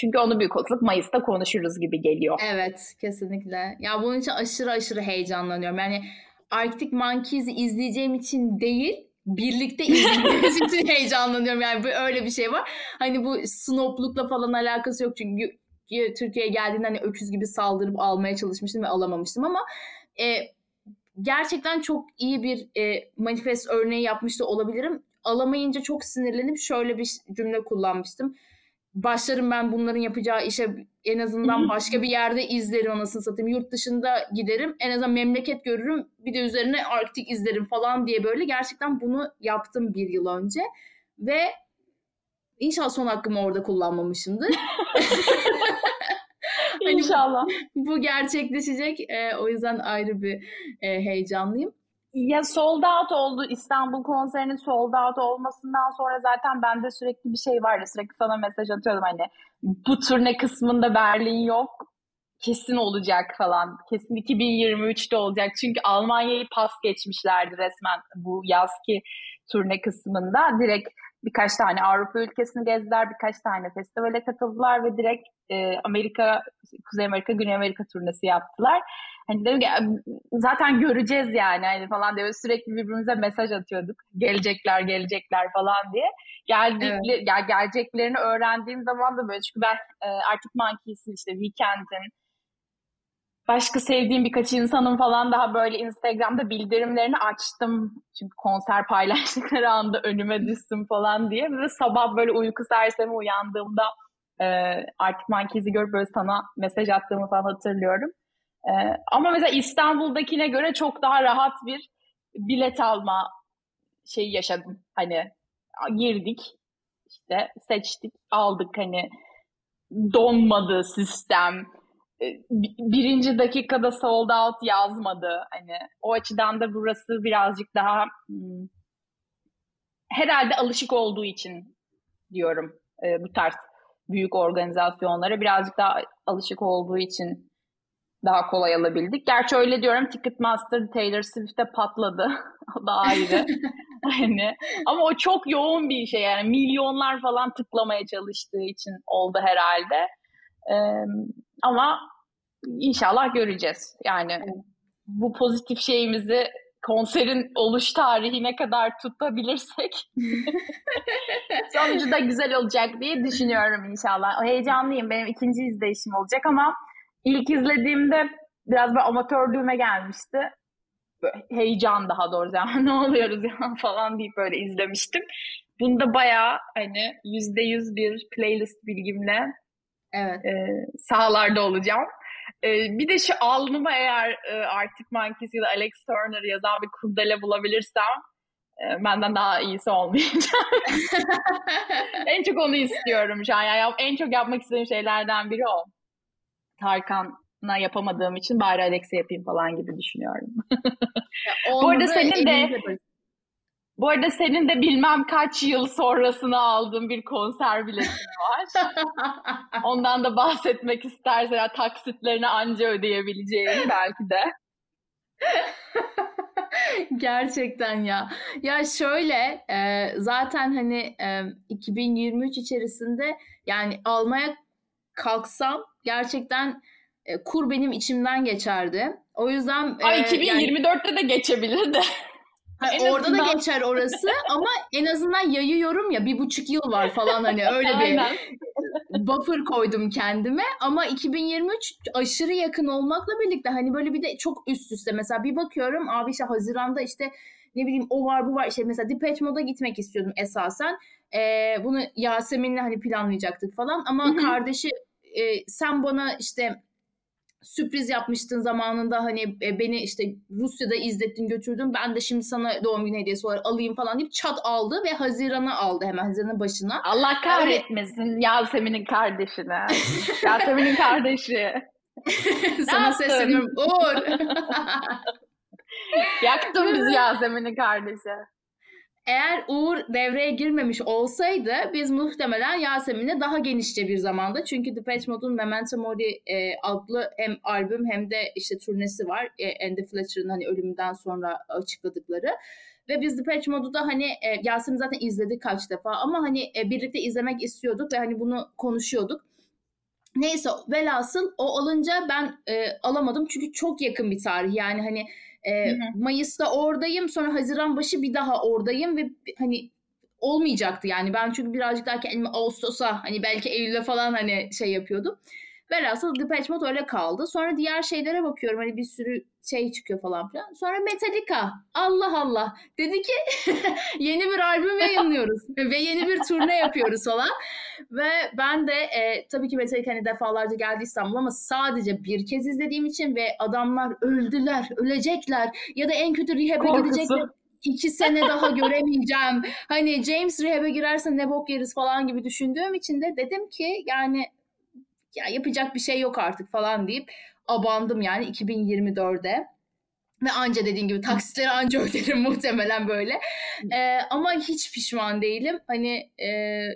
çünkü onu büyük olasılık Mayıs'ta konuşuruz gibi geliyor.
Evet kesinlikle. Ya bunun için aşırı aşırı heyecanlanıyorum. Yani Arctic Monkeys'i izleyeceğim için değil birlikte izleyeceğimiz için heyecanlanıyorum. Yani öyle bir şey var. Hani bu snoplukla falan alakası yok çünkü Türkiye'ye geldiğinde hani öküz gibi saldırıp almaya çalışmıştım ve alamamıştım ama e, gerçekten çok iyi bir e, manifest örneği yapmış da olabilirim. Alamayınca çok sinirlenip şöyle bir cümle kullanmıştım başlarım ben bunların yapacağı işe en azından başka bir yerde izlerim anasını satayım. Yurt dışında giderim. En azından memleket görürüm. Bir de üzerine Arktik izlerim falan diye böyle gerçekten bunu yaptım bir yıl önce. Ve inşallah son hakkımı orada kullanmamışımdır. Hani
İnşallah.
bu gerçekleşecek. E, o yüzden ayrı bir e, heyecanlıyım.
Ya sold out oldu. İstanbul konserinin sold out olmasından sonra zaten bende sürekli bir şey vardı. Sürekli sana mesaj atıyordum hani bu turne kısmında Berlin yok. Kesin olacak falan. Kesin 2023'te olacak. Çünkü Almanya'yı pas geçmişlerdi resmen bu yazki turne kısmında. Direkt birkaç tane Avrupa ülkesini gezdiler, birkaç tane festivale katıldılar ve direkt e, Amerika, Kuzey Amerika, Güney Amerika turnesi yaptılar. Hani dedim ki zaten göreceğiz yani hani falan diye sürekli birbirimize mesaj atıyorduk. Gelecekler, gelecekler falan diye. Geldikleri, evet. gel, geleceklerini öğrendiğim zaman da böyle çünkü ben e, artık Monkeys'in işte Weekend'in başka sevdiğim birkaç insanın falan daha böyle Instagram'da bildirimlerini açtım. Çünkü konser paylaştıkları anda önüme düştüm falan diye. Ve sabah böyle uyku sersemi uyandığımda e, Arctic Monkeys'i görüp böyle sana mesaj attığımı falan hatırlıyorum. E, ama mesela İstanbul'dakine göre çok daha rahat bir bilet alma şeyi yaşadım. Hani girdik işte seçtik aldık hani donmadı sistem birinci dakikada sold out yazmadı. Hani o açıdan da burası birazcık daha hmm, herhalde alışık olduğu için diyorum e, bu tarz büyük organizasyonlara birazcık daha alışık olduğu için daha kolay alabildik. Gerçi öyle diyorum Ticketmaster Taylor Swift'te patladı. o da ayrı. hani ama o çok yoğun bir şey yani milyonlar falan tıklamaya çalıştığı için oldu herhalde. Ee, ama inşallah göreceğiz. Yani bu pozitif şeyimizi konserin oluş tarihine kadar tutabilirsek sonucu da güzel olacak diye düşünüyorum inşallah. O heyecanlıyım. Benim ikinci izleyişim olacak ama ilk izlediğimde biraz böyle amatörlüğüme gelmişti. Böyle heyecan daha doğrusu yani ne oluyoruz ya falan deyip böyle izlemiştim. Bunda bayağı hani yüzde yüz bir playlist bilgimle evet. e, sahalarda olacağım. Ee, bir de şu alnıma eğer e, Arctic Monkeys ya da Alex Turner yazan bir kurdele bulabilirsem e, benden daha iyisi olmayacak. en çok onu istiyorum şu an. Yani en çok yapmak istediğim şeylerden biri o. Tarkan'a yapamadığım için bari Alex'e yapayım falan gibi düşünüyorum. Bu arada senin de bu arada senin de bilmem kaç yıl sonrasını aldığın bir konser biletin var. Ondan da bahsetmek istersen ya, taksitlerini anca ödeyebileceğini belki de.
Gerçekten ya. Ya şöyle e, zaten hani e, 2023 içerisinde yani almaya kalksam gerçekten e, kur benim içimden geçerdi. O yüzden
Ay, 2024'te yani, de geçebilirdi.
Ha, orada azından... da geçer orası ama en azından yayıyorum ya bir buçuk yıl var falan hani öyle bir buffer koydum kendime ama 2023 aşırı yakın olmakla birlikte hani böyle bir de çok üst üste mesela bir bakıyorum abi işte Haziran'da işte ne bileyim o var bu var işte mesela Depeche Mode'a gitmek istiyordum esasen ee, bunu Yasemin'le hani planlayacaktık falan ama Hı-hı. kardeşi e, sen bana işte sürpriz yapmıştın zamanında hani e, beni işte Rusya'da izlettin götürdün ben de şimdi sana doğum günü hediyesi olarak alayım falan deyip çat aldı ve Haziran'a aldı hemen Haziran'ın başına.
Allah kahretmesin Yasemin'in kardeşine. Yasemin'in kardeşi.
sana sesleniyorum Uğur.
Yaktın bizi Yasemin'in kardeşi.
Eğer Uğur devreye girmemiş olsaydı biz muhtemelen Yasemin'e daha genişçe bir zamanda çünkü Depeche Mode'un Memento Mori e, adlı hem albüm hem de işte turnesi var. E, Andy Fletcher'ın hani ölümünden sonra açıkladıkları. Ve biz Depeche Mode'u da hani e, Yasemin zaten izledik kaç defa ama hani e, birlikte izlemek istiyorduk ve hani bunu konuşuyorduk. Neyse velhasıl o alınca ben e, alamadım çünkü çok yakın bir tarih yani hani e, Mayıs'ta oradayım sonra Haziran başı bir daha oradayım ve hani olmayacaktı yani ben çünkü birazcık daha kendimi Ağustos'a hani belki Eylül'e falan hani şey yapıyordum. Velhasıl Depeche Mode öyle kaldı. Sonra diğer şeylere bakıyorum hani bir sürü şey çıkıyor falan filan. Sonra Metallica. Allah Allah. Dedi ki yeni bir albüm yayınlıyoruz ve yeni bir turne yapıyoruz falan. Ve ben de e, tabii ki Metallica hani defalarca geldi İstanbul'a ama sadece bir kez izlediğim için ve adamlar öldüler, ölecekler ya da en kötü rehab'e gidecekler iki sene daha göremeyeceğim. Hani James rehab'e girerse ne bok yeriz falan gibi düşündüğüm için de dedim ki yani ya yapacak bir şey yok artık falan deyip abandım yani 2024'de. Ve anca dediğin gibi taksitleri anca öderim muhtemelen böyle. Ee, ama hiç pişman değilim. Hani e,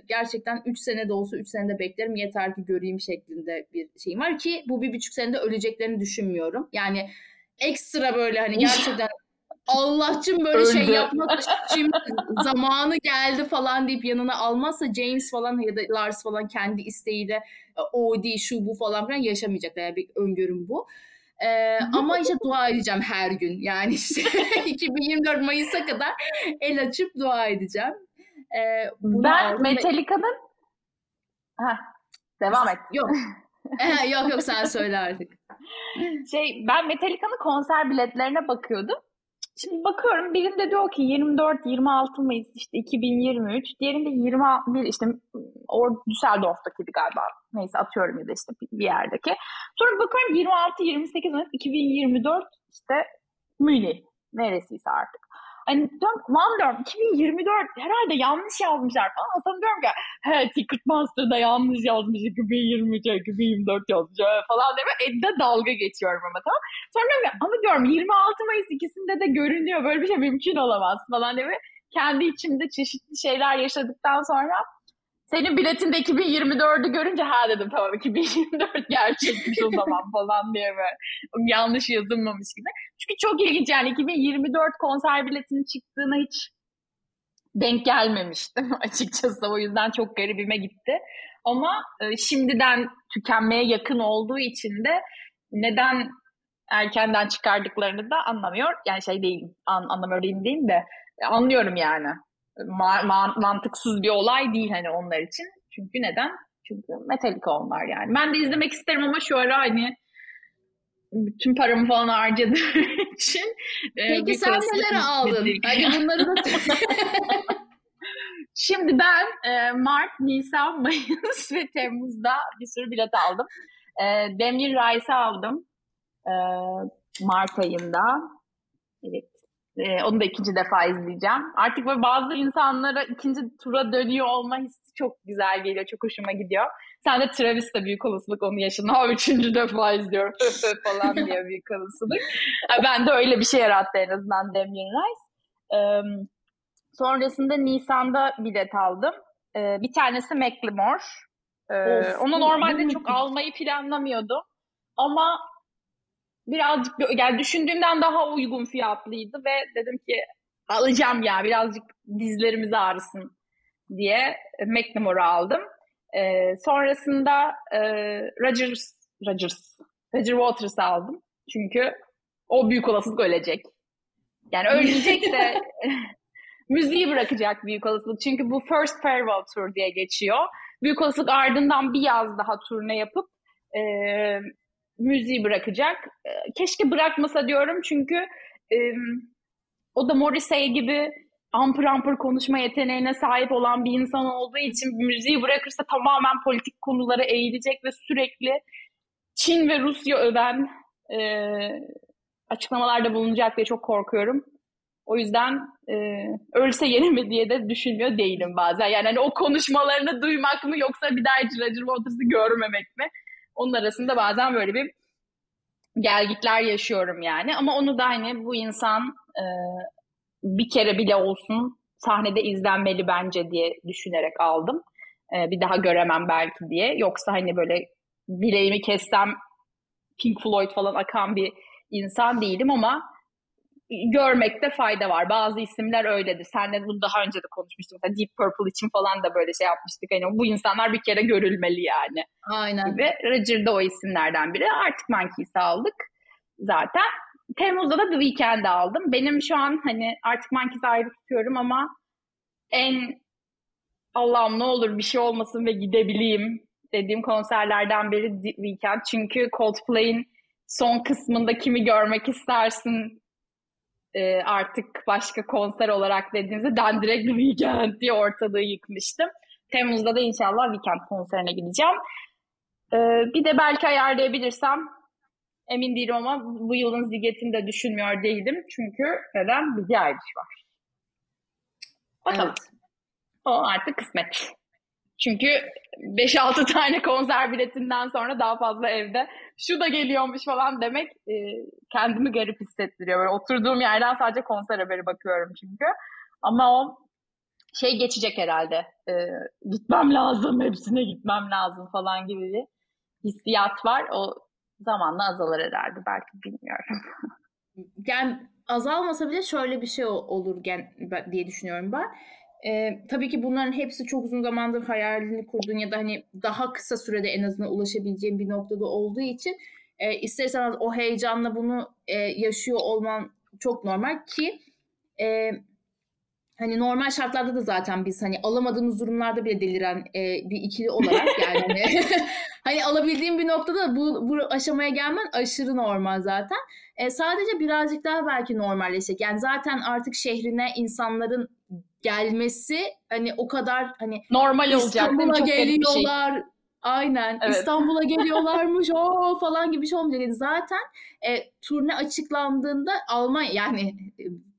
gerçekten 3 sene de olsa 3 senede beklerim. Yeter ki göreyim şeklinde bir şeyim var ki bu bir buçuk senede öleceklerini düşünmüyorum. Yani ekstra böyle hani gerçekten Allah'cım böyle şey Öldü. şey yapmazsa şimdi zamanı geldi falan deyip yanına almazsa James falan ya da Lars falan kendi isteğiyle o değil şu bu falan filan yaşamayacaklar. Yani bir öngörüm bu. Ee, ama işte dua edeceğim her gün. Yani işte 2024 Mayıs'a kadar el açıp dua edeceğim.
Ee, ben Metallica'nın Heh, devam et.
Yok. yok yok sen söyle artık.
Şey ben Metallica'nın konser biletlerine bakıyordum. Şimdi bakıyorum birinde diyor ki 24-26 Mayıs işte 2023. Diğerinde 21 işte o Düsseldorf'takiydi galiba. Neyse atıyorum ya da işte bir yerdeki. Sonra bakıyorum 26-28 Mayıs 2024 işte Münih. Neresiyse artık. Hani diyorum, lan diyorum 2024 herhalde yanlış yazmışlar falan. Sonra diyorum ki he Ticketmaster'da yanlış yazmış 2023 2024 yazmış falan diye Ed'de dalga geçiyorum ama tamam. Sonra diyorum ki ama diyorum 26 Mayıs ikisinde de görünüyor böyle bir şey mümkün olamaz falan diye kendi içimde çeşitli şeyler yaşadıktan sonra senin biletinde 2024'ü görünce ha dedim tamam 2024 gerçekmiş o zaman falan diye böyle yanlış yazılmamış gibi. Çünkü çok ilginç yani 2024 konser biletinin çıktığına hiç denk gelmemiştim açıkçası. O yüzden çok garibime gitti. Ama e, şimdiden tükenmeye yakın olduğu için de neden erkenden çıkardıklarını da anlamıyor. Yani şey değil, an, anlamıyor değil, değil de anlıyorum yani ma- ma- mantıksız bir olay değil hani onlar için. Çünkü neden? Çünkü Metallica onlar yani. Ben de izlemek isterim ama şu ara hani bütün paramı falan harcadığım için.
E, Peki sen neler aldın? Hadi bunları da
Şimdi ben e, Mart, Nisan, Mayıs ve Temmuz'da bir sürü bilet aldım. E, Demir Rice'ı aldım. E, Mart ayında. Evet. Ee, onu da ikinci defa izleyeceğim. Artık böyle bazı insanlara ikinci tura dönüyor olma hissi çok güzel geliyor. Çok hoşuma gidiyor. Sen de Travis de büyük olasılık onu yaşın. Ha üçüncü defa izliyorum falan diye büyük olasılık. Ben de öyle bir şey yarattı en azından Damien Rice. Ee, sonrasında Nisan'da bilet aldım. Ee, bir tanesi Macklemore. Ee, of, onu normalde çok almayı planlamıyordum. Ama birazcık yani düşündüğümden daha uygun fiyatlıydı ve dedim ki alacağım ya birazcık dizlerimiz ağrısın diye McNamore'u aldım. Ee, sonrasında e, Rodgers, Rodgers, Roger Waters'ı aldım. Çünkü o büyük olasılık ölecek. Yani ölecek de müziği bırakacak büyük olasılık. Çünkü bu First Farewell Tour diye geçiyor. Büyük olasılık ardından bir yaz daha turne yapıp e, müziği bırakacak. Ee, keşke bırakmasa diyorum çünkü e, o da Morrissey gibi ampır ampır konuşma yeteneğine sahip olan bir insan olduğu için müziği bırakırsa tamamen politik konulara eğilecek ve sürekli Çin ve Rusya öven e, açıklamalarda bulunacak diye çok korkuyorum. O yüzden e, ölse yeni mi diye de düşünmüyor değilim bazen. Yani hani o konuşmalarını duymak mı yoksa bir daha Roger Waters'ı görmemek mi? Onun arasında bazen böyle bir gelgitler yaşıyorum yani. Ama onu da hani bu insan e, bir kere bile olsun sahnede izlenmeli bence diye düşünerek aldım. E, bir daha göremem belki diye. Yoksa hani böyle bileğimi kessem Pink Floyd falan akan bir insan değilim ama görmekte fayda var. Bazı isimler öyledir. Senle bunu daha önce de konuşmuştuk. Mesela Deep Purple için falan da böyle şey yapmıştık. Hani bu insanlar bir kere görülmeli yani.
Aynen.
Ve Roger da o isimlerden biri. Artık Monkeys'i aldık zaten. Temmuz'da da The Weeknd'i aldım. Benim şu an hani artık Monkeys'i ayrı tutuyorum ama en Allah'ım ne olur bir şey olmasın ve gidebileyim dediğim konserlerden biri The Weeknd. Çünkü Coldplay'in son kısmında kimi görmek istersin e, artık başka konser olarak dediğimizde ben direkt Weekend diye ortalığı yıkmıştım. Temmuz'da da inşallah Weekend konserine gideceğim. E, bir de belki ayarlayabilirsem emin değilim ama bu yılın zigetini de düşünmüyor değilim. Çünkü neden? Bir Eilish var. Bakalım. Evet. O artık kısmet. Çünkü 5-6 tane konser biletinden sonra daha fazla evde şu da geliyormuş falan demek e, kendimi garip hissettiriyor. Böyle oturduğum yerden sadece konser haberi bakıyorum çünkü. Ama o şey geçecek herhalde. E, gitmem lazım, hepsine gitmem lazım falan gibi bir hissiyat var. O zamanla azalır herhalde belki bilmiyorum.
Yani azalmasa bile şöyle bir şey olur diye düşünüyorum ben. Ee, tabii ki bunların hepsi çok uzun zamandır hayalini kurduğun ya da hani daha kısa sürede en azından ulaşabileceğin bir noktada olduğu için e, istersen o heyecanla bunu e, yaşıyor olman çok normal ki e, hani normal şartlarda da zaten biz hani alamadığımız durumlarda bile deliren e, bir ikili olarak yani hani, hani alabildiğim bir noktada bu, bu aşamaya gelmen aşırı normal zaten. E, sadece birazcık daha belki normalleşecek. Yani zaten artık şehrine insanların gelmesi hani o kadar hani
normal olacak.
İstanbul'a
şey.
geliyorlar. Şey. Aynen. Evet. İstanbul'a geliyorlarmış o falan gibi bir şey olmayacak. Yani zaten e, turne açıklandığında Almanya yani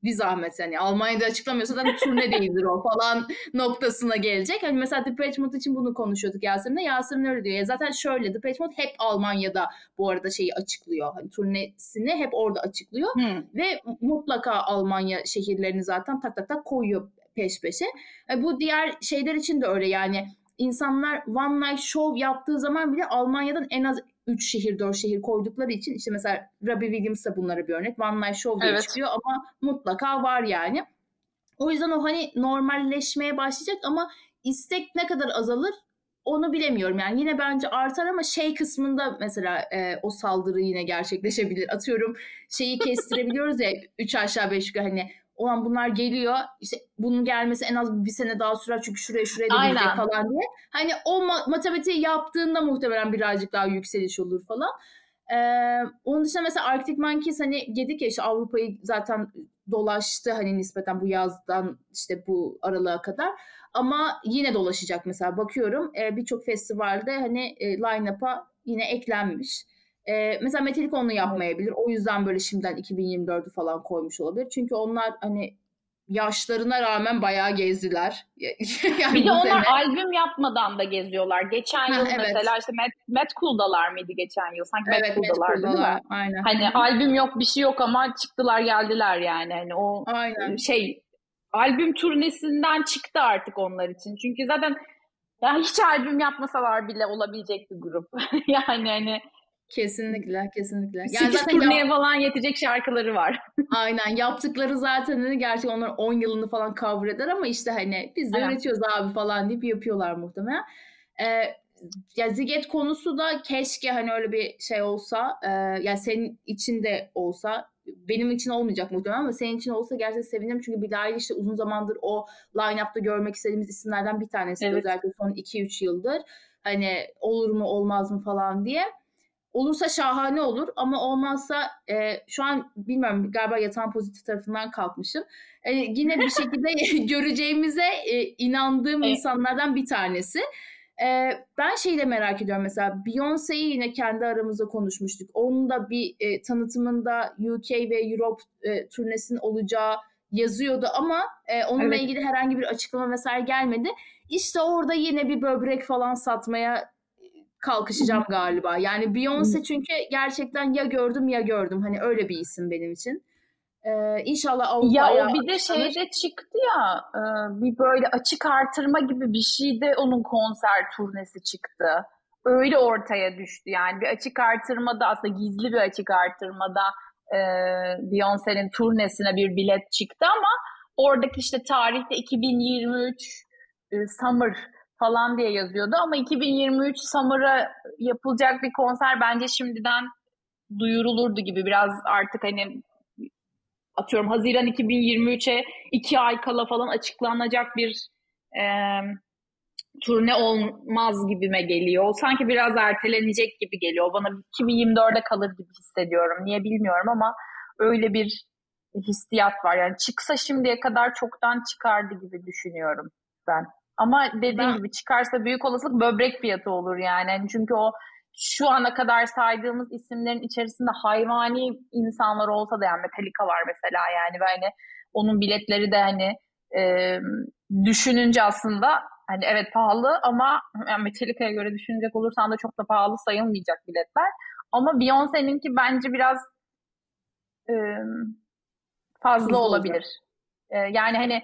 bir zahmet yani Almanya'da açıklamıyorsa da turne değildir o falan noktasına gelecek. Hani mesela Depeche Mode için bunu konuşuyorduk Yasemin'le. Yasemin öyle diyor. Ya zaten şöyle Depeche Mode hep Almanya'da bu arada şeyi açıklıyor. Hani turnesini hep orada açıklıyor. Hmm. Ve mutlaka Almanya şehirlerini zaten tak tak tak koyuyor peş peşe. E, bu diğer şeyler için de öyle yani insanlar one night show yaptığı zaman bile Almanya'dan en az 3 şehir 4 şehir koydukları için işte mesela Robbie Williams da bunlara bir örnek. One Night Show diye evet. çıkıyor ama mutlaka var yani. O yüzden o hani normalleşmeye başlayacak ama istek ne kadar azalır onu bilemiyorum. Yani yine bence artar ama şey kısmında mesela e, o saldırı yine gerçekleşebilir. Atıyorum şeyi kestirebiliyoruz ya 3 aşağı 5 yukarı hani olan bunlar geliyor. İşte bunun gelmesi en az bir sene daha sürer çünkü şuraya şuraya da gidecek falan diye. Hani o ma- matematiği yaptığında muhtemelen birazcık daha yükseliş olur falan. Ee, onun dışında mesela Arctic Monkeys hani dedik ya işte Avrupa'yı zaten dolaştı hani nispeten bu yazdan işte bu aralığa kadar. Ama yine dolaşacak mesela bakıyorum e, birçok festivalde hani e, line-up'a yine eklenmiş. Ee, mesela Metallica onu yapmayabilir. O yüzden böyle şimdiden 2024'ü falan koymuş olabilir. Çünkü onlar hani yaşlarına rağmen bayağı gezdiler.
yani bir de onlar sene... albüm yapmadan da geziyorlar. Geçen yıl evet. mesela işte Met, Met Cool'dalar mıydı geçen yıl? Sanki evet, Met Cool'dalar değil mi? Aynen. Hani albüm yok bir şey yok ama çıktılar geldiler yani. Hani o Aynen. şey albüm turnesinden çıktı artık onlar için. Çünkü zaten ya hiç albüm yapmasalar bile olabilecek bir grup. yani hani
Kesinlikle, kesinlikle.
Yani 8 zaten turneye yap- falan yetecek şarkıları var.
Aynen. Yaptıkları zaten hani gerçi onlar 10 yılını falan cover eder ama işte hani biz de Aynen. üretiyoruz abi falan deyip yapıyorlar muhtemelen. Ee, ya Ziget konusu da keşke hani öyle bir şey olsa e, yani senin için de olsa benim için olmayacak muhtemelen ama senin için olsa gerçekten sevinirim. Çünkü Bilal işte uzun zamandır o line-up'ta görmek istediğimiz isimlerden bir tanesi evet. özellikle son 2-3 yıldır. Hani olur mu olmaz mı falan diye. Olursa şahane olur ama olmazsa e, şu an bilmiyorum galiba yatağın pozitif tarafından kalkmışım. E, yine bir şekilde göreceğimize e, inandığım evet. insanlardan bir tanesi. E, ben şeyi de merak ediyorum mesela Beyoncé'yi yine kendi aramızda konuşmuştuk. Onun da bir e, tanıtımında UK ve Europe e, turnesinin olacağı yazıyordu ama e, onunla evet. ilgili herhangi bir açıklama vesaire gelmedi. İşte orada yine bir böbrek falan satmaya kalkışacağım galiba. Yani Beyoncé çünkü gerçekten ya gördüm ya gördüm. Hani öyle bir isim benim için. Ee, inşallah
Avrupa'ya... Ya o bir de şeyde çıktı ya e, bir böyle açık artırma gibi bir şeyde onun konser turnesi çıktı. Öyle ortaya düştü yani bir açık artırmada aslında gizli bir açık artırmada e, Beyoncé'nin turnesine bir bilet çıktı ama oradaki işte tarihte 2023 e, Summer falan diye yazıyordu ama 2023 Summer'a yapılacak bir konser bence şimdiden duyurulurdu gibi biraz artık hani atıyorum Haziran 2023'e iki ay kala falan açıklanacak bir e, turne olmaz gibime geliyor. Sanki biraz ertelenecek gibi geliyor. Bana 2024'e kalır gibi hissediyorum. Niye bilmiyorum ama öyle bir hissiyat var. Yani çıksa şimdiye kadar çoktan çıkardı gibi düşünüyorum ben. Ama dediğim ben... gibi çıkarsa büyük olasılık böbrek fiyatı olur yani. yani. Çünkü o şu ana kadar saydığımız isimlerin içerisinde hayvani insanlar olsa da yani Metallica var mesela yani ve hani onun biletleri de hani e, düşününce aslında hani evet pahalı ama yani Metallica'ya göre düşünecek olursan da çok da pahalı sayılmayacak biletler. Ama Beyoncé'ninki bence biraz e, fazla
Tuzlu
olabilir. E, yani hani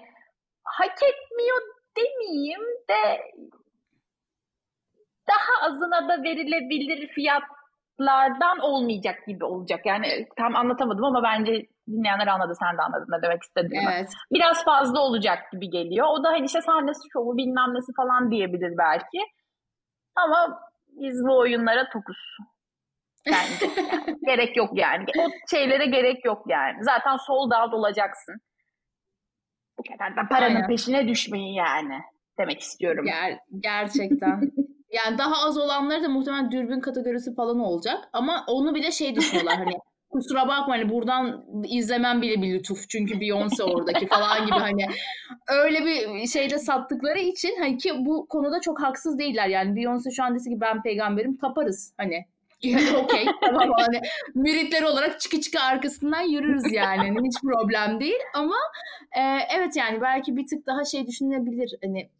hak etmiyor demeyeyim de daha azına da verilebilir fiyatlardan olmayacak gibi olacak. Yani tam anlatamadım ama bence dinleyenler anladı, sen de anladın ne demek istediğimi.
Evet.
Biraz fazla olacak gibi geliyor. O da hani işte sahnesi şovu bilmem nesi falan diyebilir belki. Ama biz bu oyunlara tokuz. Bence. Yani gerek yok yani. O şeylere gerek yok yani. Zaten sold out olacaksın. Bu kadar da paranın
Aynen.
peşine düşmeyin yani. Demek istiyorum.
Ger gerçekten. Yani daha az olanları da muhtemelen dürbün kategorisi falan olacak. Ama onu bile şey düşünüyorlar hani kusura bakma hani buradan izlemem bile bir lütuf. Çünkü Beyoncé oradaki falan gibi hani öyle bir şeyde sattıkları için hani ki bu konuda çok haksız değiller. Yani Beyoncé şu an dese ki ben peygamberim taparız hani. Okey tamam hani müritler olarak çıkı çıkı arkasından yürürüz yani. Hani hiç problem değil ama e, evet yani belki bir tık daha şey düşünebilir hani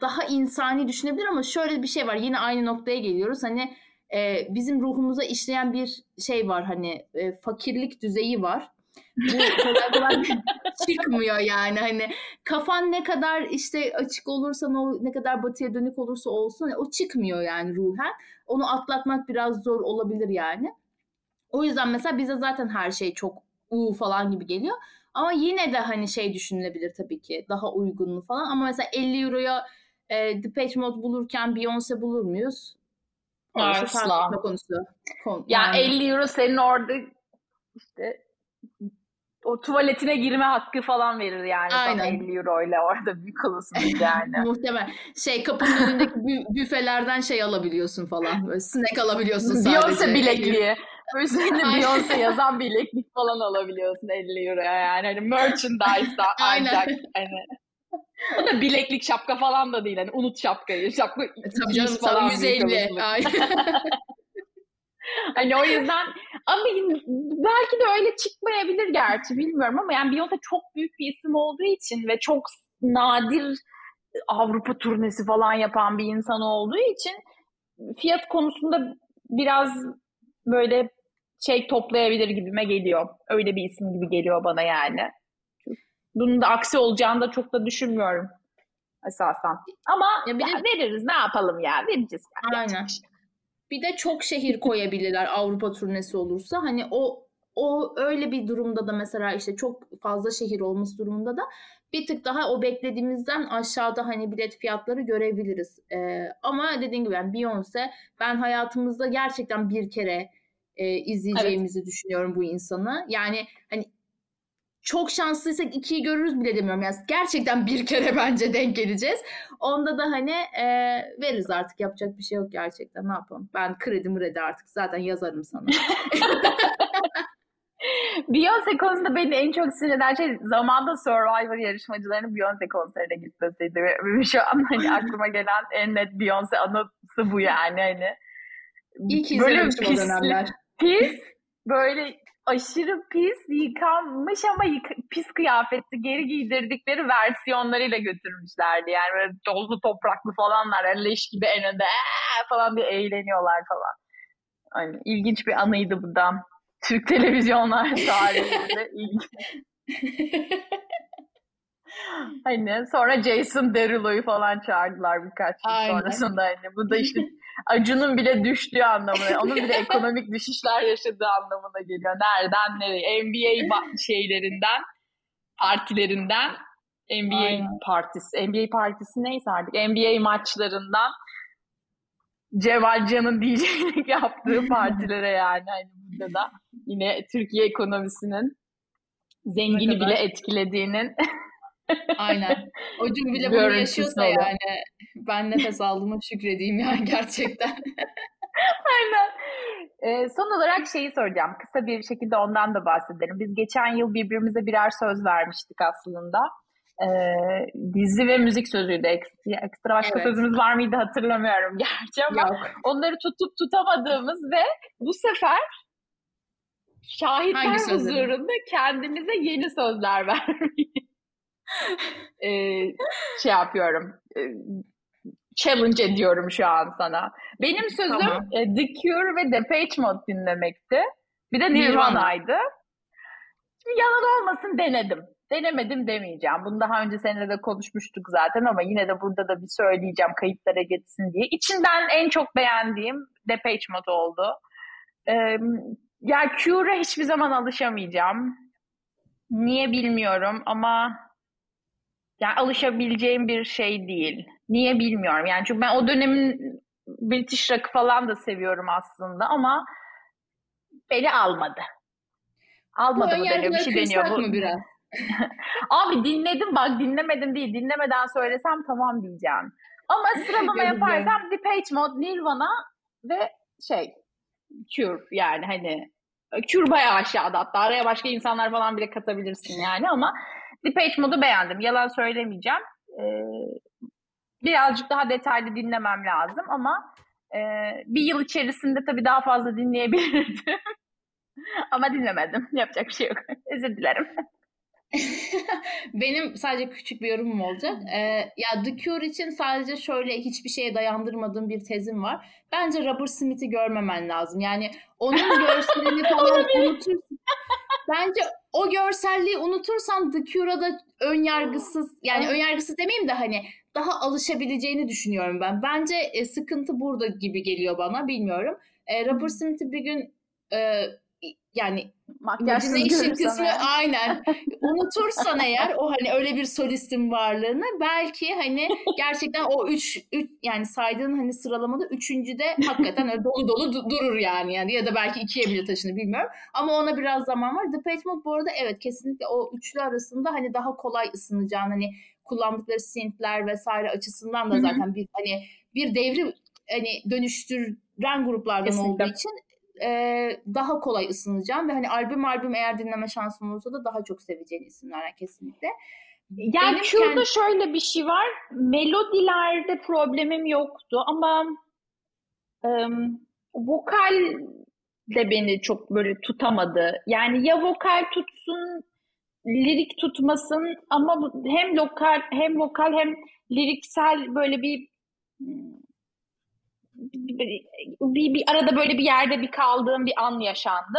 daha insani düşünebilir ama şöyle bir şey var. Yine aynı noktaya geliyoruz. Hani e, bizim ruhumuza işleyen bir şey var. Hani e, fakirlik düzeyi var. Bu kolay kolay çıkmıyor yani. Hani kafan ne kadar işte açık olursa ne kadar batıya dönük olursa olsun o çıkmıyor yani ruhen. Onu atlatmak biraz zor olabilir yani. O yüzden mesela bize zaten her şey çok u falan gibi geliyor. Ama yine de hani şey düşünülebilir tabii ki daha uygunlu falan. Ama mesela 50 euroya e, Depeche Mode bulurken Beyoncé bulur muyuz?
Asla.
konusu. Kon-
Yani 50 euro senin orada işte o tuvaletine girme hakkı falan verir yani sana
Aynen.
50 euro ile orada bir kılırsınız yani.
Muhtemel. Şey kapının önündeki bü- büfelerden şey alabiliyorsun falan. Böyle snack alabiliyorsun sadece.
Beyoncé bilekliği. Üzerinde. Beyoncé yazan bileklik falan alabiliyorsun 50 euroya yani. Hani merchandise'dan
Aynen.
ancak hani. O da bileklik şapka falan da değil. Hani unut şapkayı. Şapka
E, Tabii
200
canım
falan
sana
büyük
150.
olasılık.
Aynen.
Hani o yüzden ama belki de öyle çıkmayabilir gerçi bilmiyorum ama yani Beyoncé çok büyük bir isim olduğu için ve çok nadir Avrupa turnesi falan yapan bir insan olduğu için fiyat konusunda biraz böyle şey toplayabilir gibime geliyor. Öyle bir isim gibi geliyor bana yani. Bunun da aksi olacağını da çok da düşünmüyorum esasen. Ama
Ya bir de-
ya veririz ne yapalım ya vereceğiz. Yani.
Aynen.
Bir
de çok şehir koyabilirler Avrupa turnesi olursa. Hani o o öyle bir durumda da mesela işte çok fazla şehir olması durumunda da bir tık daha o beklediğimizden aşağıda hani bilet fiyatları görebiliriz. Ee, ama dediğim gibi yani Beyoncé ben hayatımızda gerçekten bir kere e, izleyeceğimizi düşünüyorum bu insanı. Yani hani çok şanslıysak ikiyi görürüz bile demiyorum. Yani gerçekten bir kere bence denk geleceğiz. Onda da hani e, veririz artık yapacak bir şey yok gerçekten ne yapalım. Ben kredi mredi artık zaten yazarım sana.
Beyoncé konusunda beni en çok sinir eden şey zamanda Survivor yarışmacılarının Beyoncé konserine gitmesiydi. Ve Şu an hani aklıma gelen en net Beyoncé anısı bu yani. Hani
İyi ki
böyle
o dönemler.
Pis, böyle aşırı pis, yıkanmış ama yık- pis kıyafetli geri giydirdikleri versiyonlarıyla götürmüşlerdi. Yani böyle tozlu topraklı falanlar, yani leş gibi en önde "Aa!" falan diye eğleniyorlar falan. Hani ilginç bir anıydı bu da. Türk televizyonlar tarihinde ilginç. Hani sonra Jason Derulo'yu falan çağırdılar birkaç yıl
Aynen.
sonrasında. Hani bu da işte Acun'un bile düştüğü anlamına, onun bile ekonomik düşüşler yaşadığı anlamına geliyor. Nereden nereye? NBA ba- şeylerinden, partilerinden, NBA
Aynen.
partisi, NBA partisi neyse artık, NBA maçlarından Cemal Can'ın DJ'lik yaptığı partilere yani. Hani burada da yine Türkiye ekonomisinin zengini bile etkilediğinin
Aynen. O bile bunu yaşıyorsa
oluyor.
yani ben nefes aldığıma şükredeyim yani gerçekten.
Aynen. Ee, son olarak şeyi soracağım. Kısa bir şekilde ondan da bahsedelim. Biz geçen yıl birbirimize birer söz vermiştik aslında. Ee, dizi ve müzik sözüydü. Ekstra, ekstra başka
Evet.
sözümüz var mıydı hatırlamıyorum gerçi ama
Yok.
onları tutup tutamadığımız ve bu sefer şahitler huzurunda kendimize yeni sözler vermeyi e, şey yapıyorum. E, challenge ediyorum şu an sana. Benim sözüm tamam. e, The Cure ve Depeche Mode dinlemekti. Bir de Nirvana'ydı. Şimdi yalan olmasın denedim. Denemedim demeyeceğim. Bunu daha önce seninle de konuşmuştuk zaten ama yine de burada da bir söyleyeceğim kayıtlara geçsin diye. İçinden en çok beğendiğim Depeche Mode oldu. Ee, ya Cure'a hiçbir zaman alışamayacağım. Niye bilmiyorum ama yani alışabileceğim bir şey değil. Niye bilmiyorum. Yani çünkü ben o dönemin British rock falan da seviyorum aslında ama beni almadı. Almadı bu mı deniyor bir şey deniyor. Bu... Mı biraz? Abi dinledim bak dinlemedim değil. Dinlemeden söylesem tamam diyeceğim. Ama sıralama yaparsam Depeche Mode, Nirvana ve şey Cure yani hani Cure bayağı aşağıda hatta araya başka insanlar falan bile katabilirsin yani ama Depeche Mode'u beğendim. Yalan söylemeyeceğim. Ee, birazcık daha detaylı dinlemem lazım ama e, bir yıl içerisinde tabii daha fazla dinleyebilirdim. ama dinlemedim. Yapacak bir şey yok. Özür dilerim.
Benim sadece küçük bir yorumum olacak. Ee, ya The Cure için sadece şöyle hiçbir şeye dayandırmadığım bir tezim var. Bence Robert Smith'i görmemen lazım. Yani onun görselini falan unutursun. Bence o görselliği unutursan The Cure'a da ön yargısız yani ön yargısız demeyeyim de hani daha alışabileceğini düşünüyorum ben. Bence e, sıkıntı burada gibi geliyor bana bilmiyorum. E, Robert Smith'i bir gün e, yani imagination kısmı yani. aynen unutursan eğer o hani öyle bir solistin varlığını belki hani gerçekten o üç, üç yani saydığın hani sıralamada üçüncüde hakikaten öyle dolu dolu durur yani yani ya da belki ikiye bile taşını bilmiyorum ama ona biraz zaman var. The Mode bu arada evet kesinlikle o üçlü arasında hani daha kolay ısınacağın hani kullandıkları synthler vesaire açısından da zaten bir hani bir devri hani dönüştüren gruplardan Kesinlikle. olduğu için e, daha kolay ısınacağım ve hani albüm albüm eğer dinleme şansım olursa da daha çok seveceğin isimlerden kesinlikle.
Yani şurada kendi... şöyle bir şey var. Melodilerde problemim yoktu ama e, vokal de beni çok böyle tutamadı. Yani ya vokal tutsun, lirik tutmasın ama hem lokal hem vokal hem liriksel böyle bir bir, bir arada böyle bir yerde bir kaldığım bir an yaşandı.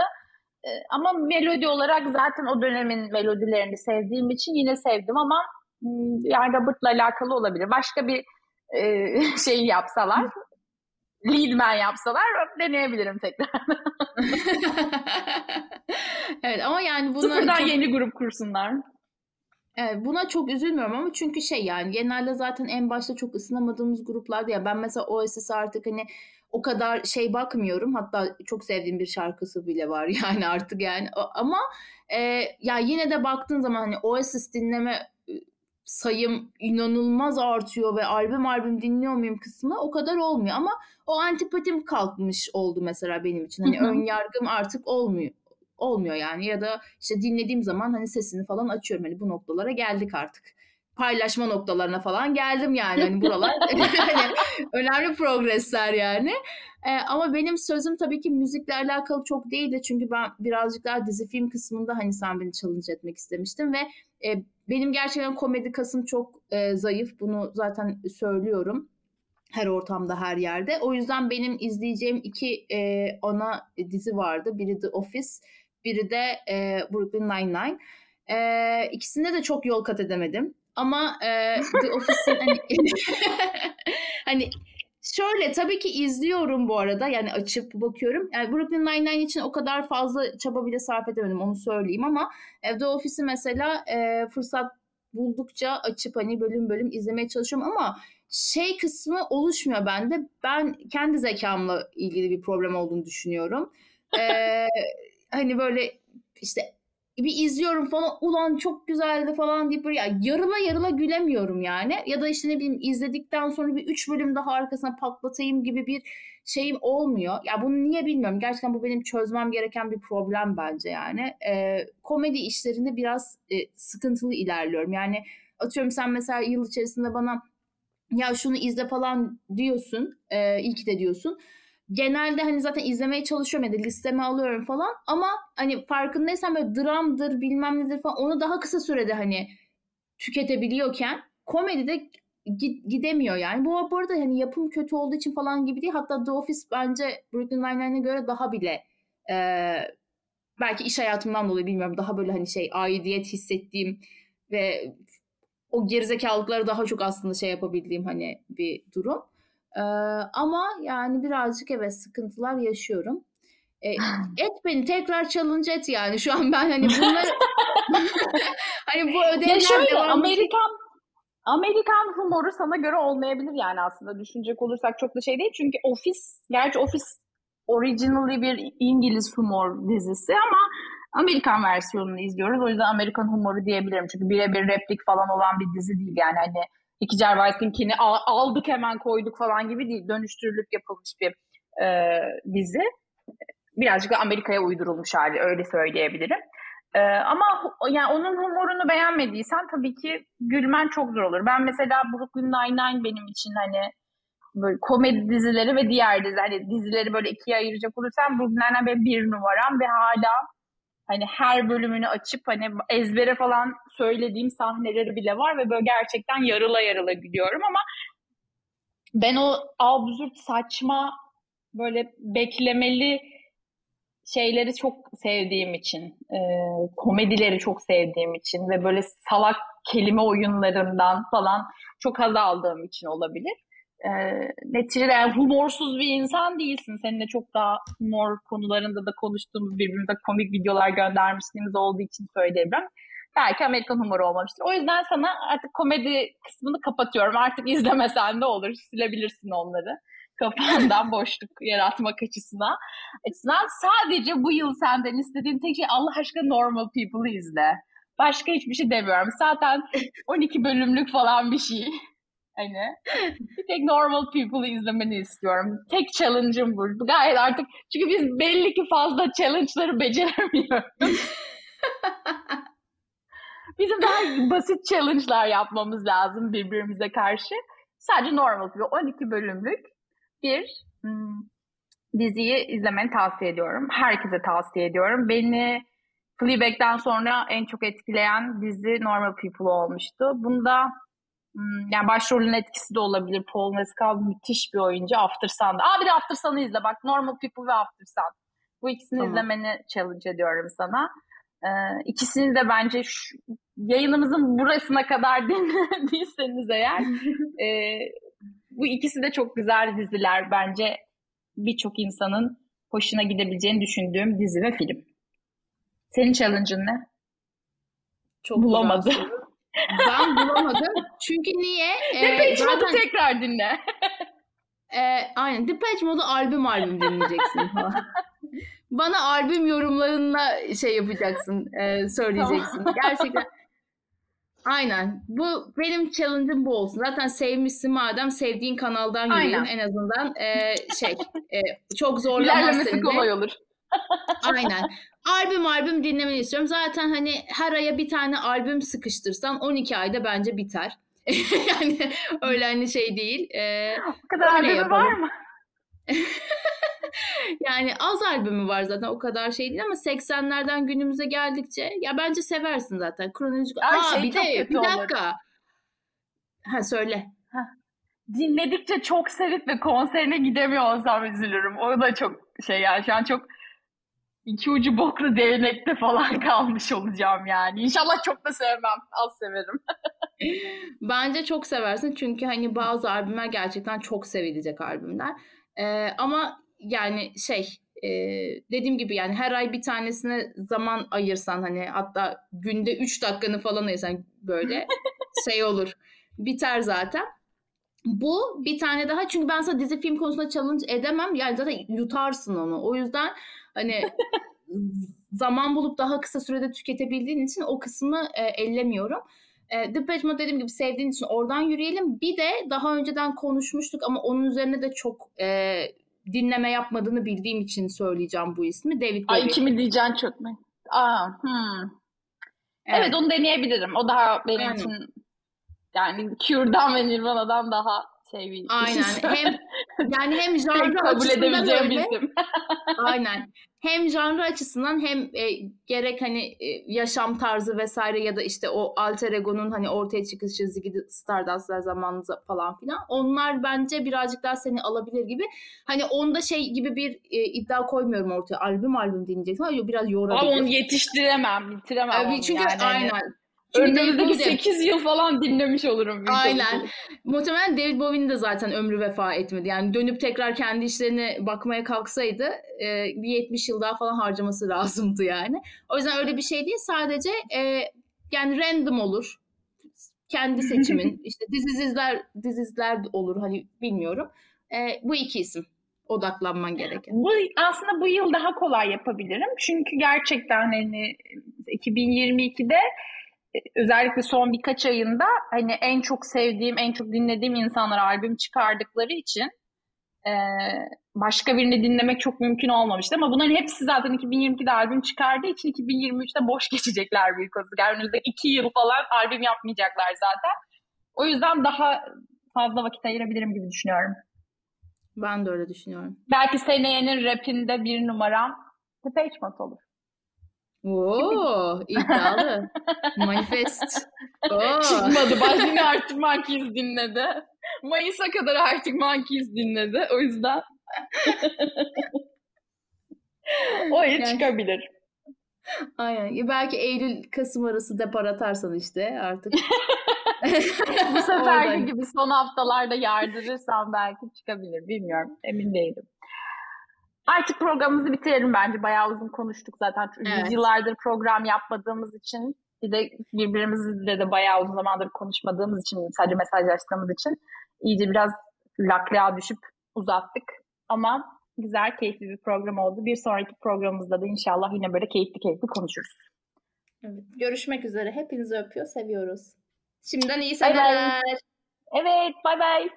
Ee, ama melodi olarak zaten o dönemin melodilerini sevdiğim için yine sevdim ama hmm, yani Robert'la alakalı olabilir. Başka bir e, şey yapsalar, leadman yapsalar deneyebilirim tekrar.
evet ama yani
buna Sıfırdan çok... yeni grup kursunlar.
Evet, buna çok üzülmüyorum ama çünkü şey yani genelde zaten en başta çok ısınamadığımız gruplarda ya ben mesela Oasis artık hani o kadar şey bakmıyorum. Hatta çok sevdiğim bir şarkısı bile var yani artık yani ama e, ya yine de baktığın zaman hani Oasis dinleme sayım inanılmaz artıyor ve albüm albüm dinliyor muyum kısmı o kadar olmuyor ama o antipatim kalkmış oldu mesela benim için. Hani ön yargım artık olmuyor olmuyor yani. Ya da işte dinlediğim zaman hani sesini falan açıyorum. Hani bu noktalara geldik artık. Paylaşma noktalarına falan geldim yani. Hani buralar hani önemli progresler yani. Ee, ama benim sözüm tabii ki müzikle alakalı çok değildi çünkü ben birazcık daha dizi film kısmında hani sen beni challenge etmek istemiştim ve e, benim gerçekten komedi kasım çok e, zayıf. Bunu zaten söylüyorum her ortamda her yerde. O yüzden benim izleyeceğim iki e, ana dizi vardı. Biri The Office biri de e, Brooklyn Nine-Nine. E, ikisinde de çok yol kat edemedim. Ama e, The Office'in hani, hani şöyle tabii ki izliyorum bu arada yani açıp bakıyorum. Yani Brooklyn Nine-Nine için o kadar fazla çaba bile sarf edemedim onu söyleyeyim ama e, The Office'i mesela e, fırsat buldukça açıp hani bölüm bölüm izlemeye çalışıyorum ama şey kısmı oluşmuyor bende. Ben kendi zekamla ilgili bir problem olduğunu düşünüyorum. Ee, hani böyle işte bir izliyorum falan ulan çok güzeldi falan deyip böyle ya yarıla yarıla gülemiyorum yani. Ya da işte ne bileyim izledikten sonra bir üç bölüm daha arkasına patlatayım gibi bir şeyim olmuyor. Ya bunu niye bilmiyorum. Gerçekten bu benim çözmem gereken bir problem bence yani. Ee, komedi işlerinde biraz e, sıkıntılı ilerliyorum. Yani atıyorum sen mesela yıl içerisinde bana ya şunu izle falan diyorsun. E, iyi ki de diyorsun genelde hani zaten izlemeye çalışıyorum ya da listeme alıyorum falan ama hani farkındaysan böyle dramdır bilmem nedir falan onu daha kısa sürede hani tüketebiliyorken komedide gidemiyor yani. Bu, bu arada hani yapım kötü olduğu için falan gibi değil. Hatta The Office bence Brooklyn Nine-Nine'e göre daha bile e, belki iş hayatımdan dolayı bilmiyorum daha böyle hani şey aidiyet hissettiğim ve o gerizekalılıkları daha çok aslında şey yapabildiğim hani bir durum. Ee, ama yani birazcık evet sıkıntılar yaşıyorum. E, et beni tekrar challenge et yani şu an ben hani bunları hani bu ödevler
ya şöyle, devam Amerikan Amerikan humoru sana göre olmayabilir yani aslında düşünecek olursak çok da şey değil. Çünkü Office, gerçi Office originally bir İngiliz humor dizisi ama Amerikan versiyonunu izliyoruz. O yüzden Amerikan humoru diyebilirim. Çünkü birebir replik falan olan bir dizi değil yani hani Ricky Gervais'inkini aldık hemen koyduk falan gibi değil. Dönüştürülüp yapılmış bir e, dizi. Birazcık da Amerika'ya uydurulmuş hali öyle söyleyebilirim. Ee, ama yani onun humorunu beğenmediysen tabii ki gülmen çok zor olur. Ben mesela Brooklyn Nine-Nine benim için hani böyle komedi dizileri ve diğer dizi hani dizileri böyle ikiye ayıracak olursam Brooklyn Nine-Nine benim bir numaram ve hala hani her bölümünü açıp hani ezbere falan söylediğim sahneleri bile var ve böyle gerçekten yarıla yarıla gülüyorum ama ben o absürt saçma böyle beklemeli şeyleri çok sevdiğim için, e, komedileri çok sevdiğim için ve böyle salak kelime oyunlarından falan çok haz aldığım için olabilir. E, neticede yani humorsuz bir insan değilsin. Seninle çok daha humor konularında da konuştuğumuz birbirimize komik videolar göndermişliğimiz olduğu için söyleyebilirim. Belki Amerikan humoru olmamıştır. O yüzden sana artık komedi kısmını kapatıyorum. Artık izlemesen de olur. Silebilirsin onları kafandan boşluk yaratmak açısından. açısından. Sadece bu yıl senden istediğim tek şey Allah aşkına Normal People'ı izle. Başka hiçbir şey demiyorum. Zaten 12 bölümlük falan bir şey. Hani bir tek Normal People'ı izlemeni istiyorum. Tek challenge'ım bu. Gayet artık çünkü biz belli ki fazla challenge'ları beceremiyoruz. Bizim daha basit challenge'lar yapmamız lazım birbirimize karşı. Sadece normal gibi 12 bölümlük bir, hmm, diziyi izlemeni tavsiye ediyorum. Herkese tavsiye ediyorum. Beni Fleabag'den sonra en çok etkileyen dizi Normal People olmuştu. Bunda yani başrolün etkisi de olabilir. Paul Mescal müthiş bir oyuncu. After Sun'da. Aa bir de After Sun'ı izle. Bak Normal People ve After Sun. Bu ikisini tamam. izlemeni challenge ediyorum sana. Ee, ikisini de bence şu, yayınımızın burasına kadar dinlediyseniz eğer e, bu ikisi de çok güzel diziler bence birçok insanın hoşuna gidebileceğini düşündüğüm dizi ve film. Senin challenge'ın ne?
Çok Bulamadım. Ben bulamadım. Çünkü niye?
Depeche ee, zaten... tekrar dinle.
e, aynen. Depeche Mode'u albüm albüm dinleyeceksin falan. Bana albüm yorumlarında şey yapacaksın, e, söyleyeceksin. Gerçekten Aynen. Bu benim challenge'ım bu olsun. Zaten sevmişsin madem sevdiğin kanaldan yürüyelim en azından e, şey e, çok zorlamaz seni
kolay olur.
Aynen. Albüm albüm dinlemeni istiyorum. Zaten hani her aya bir tane albüm sıkıştırsan 12 ayda bence biter. yani öyle hani şey değil. E,
o kadar albümü var mı?
yani az albümü var zaten o kadar şey değil ama 80'lerden günümüze geldikçe ya bence seversin zaten kronolojik.
Aa şey bir de bir dakika. Olur.
Ha söyle.
Dinledikçe çok sevip ve konserine gidemiyor olsam üzülürüm. O da çok şey yani şu an çok iki ucu boklu değnekte falan kalmış olacağım yani. İnşallah çok da sevmem. Az severim.
Bence çok seversin çünkü hani bazı albümler gerçekten çok sevilecek albümler. Ee, ama yani şey e, dediğim gibi yani her ay bir tanesine zaman ayırsan hani hatta günde 3 dakikanı falan ayırsan böyle şey olur. Biter zaten. Bu bir tane daha çünkü ben sana dizi film konusunda challenge edemem. Yani zaten yutarsın onu. O yüzden hani zaman bulup daha kısa sürede tüketebildiğin için o kısmı e, ellemiyorum. E, Depeche Mode dediğim gibi sevdiğin için oradan yürüyelim. Bir de daha önceden konuşmuştuk ama onun üzerine de çok e, dinleme yapmadığını bildiğim için söyleyeceğim bu ismi. David Bowie.
Ay kimi diyeceksin çok mu? Aa, hmm. evet. evet onu deneyebilirim. O daha benim yani. için yani Cure'dan ve Nirvana'dan daha şey bir
Aynen. Hem yani hem janrı
kabul
açısından
edebileceğim
öyle.
isim.
Aynen. Hem janrı açısından hem e, gerek hani e, yaşam tarzı vesaire ya da işte o alter ego'nun hani ortaya çıkışı Ziggy Stardust'lar zamanında falan filan. Onlar bence birazcık daha seni alabilir gibi. Hani onda şey gibi bir e, iddia koymuyorum ortaya. Albüm albüm dinleyeceksin ama biraz
Ama
yorabilir.
onu yetiştiremem, bitiremem onu
çünkü
yani.
Aynen.
Önümüzdeki
Bowie de-
8 yıl falan dinlemiş olurum.
Aynen.
olasılık.
Muhtemelen David Bowie'nin de zaten ömrü vefa etmedi. Yani dönüp tekrar kendi işlerine bakmaya kalksaydı e, bir 70 yıl daha falan harcaması lazımdı yani. O yüzden öyle bir şey değil. Sadece e, yani random olur. Kendi seçimin. işte dizizler dizizler olur hani bilmiyorum. E, bu iki isim odaklanman gereken.
Bu aslında bu yıl daha kolay yapabilirim. Çünkü gerçekten hani 2022'de e, özellikle son birkaç ayında hani en çok sevdiğim, en çok dinlediğim insanlar albüm çıkardıkları için e, başka birini dinlemek çok mümkün olmamıştı. Ama bunların hepsi zaten 2022'de albüm çıkardığı için 2023'te boş geçecekler büyük olasılık. Yani önümüzdeki iki yıl falan albüm yapmayacaklar zaten. O yüzden daha fazla vakit ayırabilirim gibi düşünüyorum.
Ben de öyle düşünüyorum.
Belki seneyenin rapinde bir numaram Mode olur.
Oo, iddialı. Manifest. Oo.
Çıkmadı. Başını Arctic Monkeys dinledi. Mayıs'a kadar Arctic Monkeys dinledi. O yüzden o yıl
Yani-
çıkabilir.
Aynen. Belki Eylül Kasım arası depar atarsan işte artık.
Bu seferki gibi son haftalarda yardırırsam belki çıkabilir. Bilmiyorum. Emin değilim. Artık programımızı bitirelim bence. Bayağı uzun konuştuk zaten.
Evet.
Yıllardır program yapmadığımız için bir de birbirimizle de bayağı uzun zamandır konuşmadığımız için sadece mesajlaştığımız için iyice biraz laklaya düşüp uzattık. Ama güzel, keyifli bir program oldu. Bir sonraki programımızda da inşallah yine böyle keyifli keyifli konuşuruz.
Evet. Görüşmek üzere. Hepinizi öpüyor, seviyoruz. Şimdiden iyi seneler.
Evet, bay bay.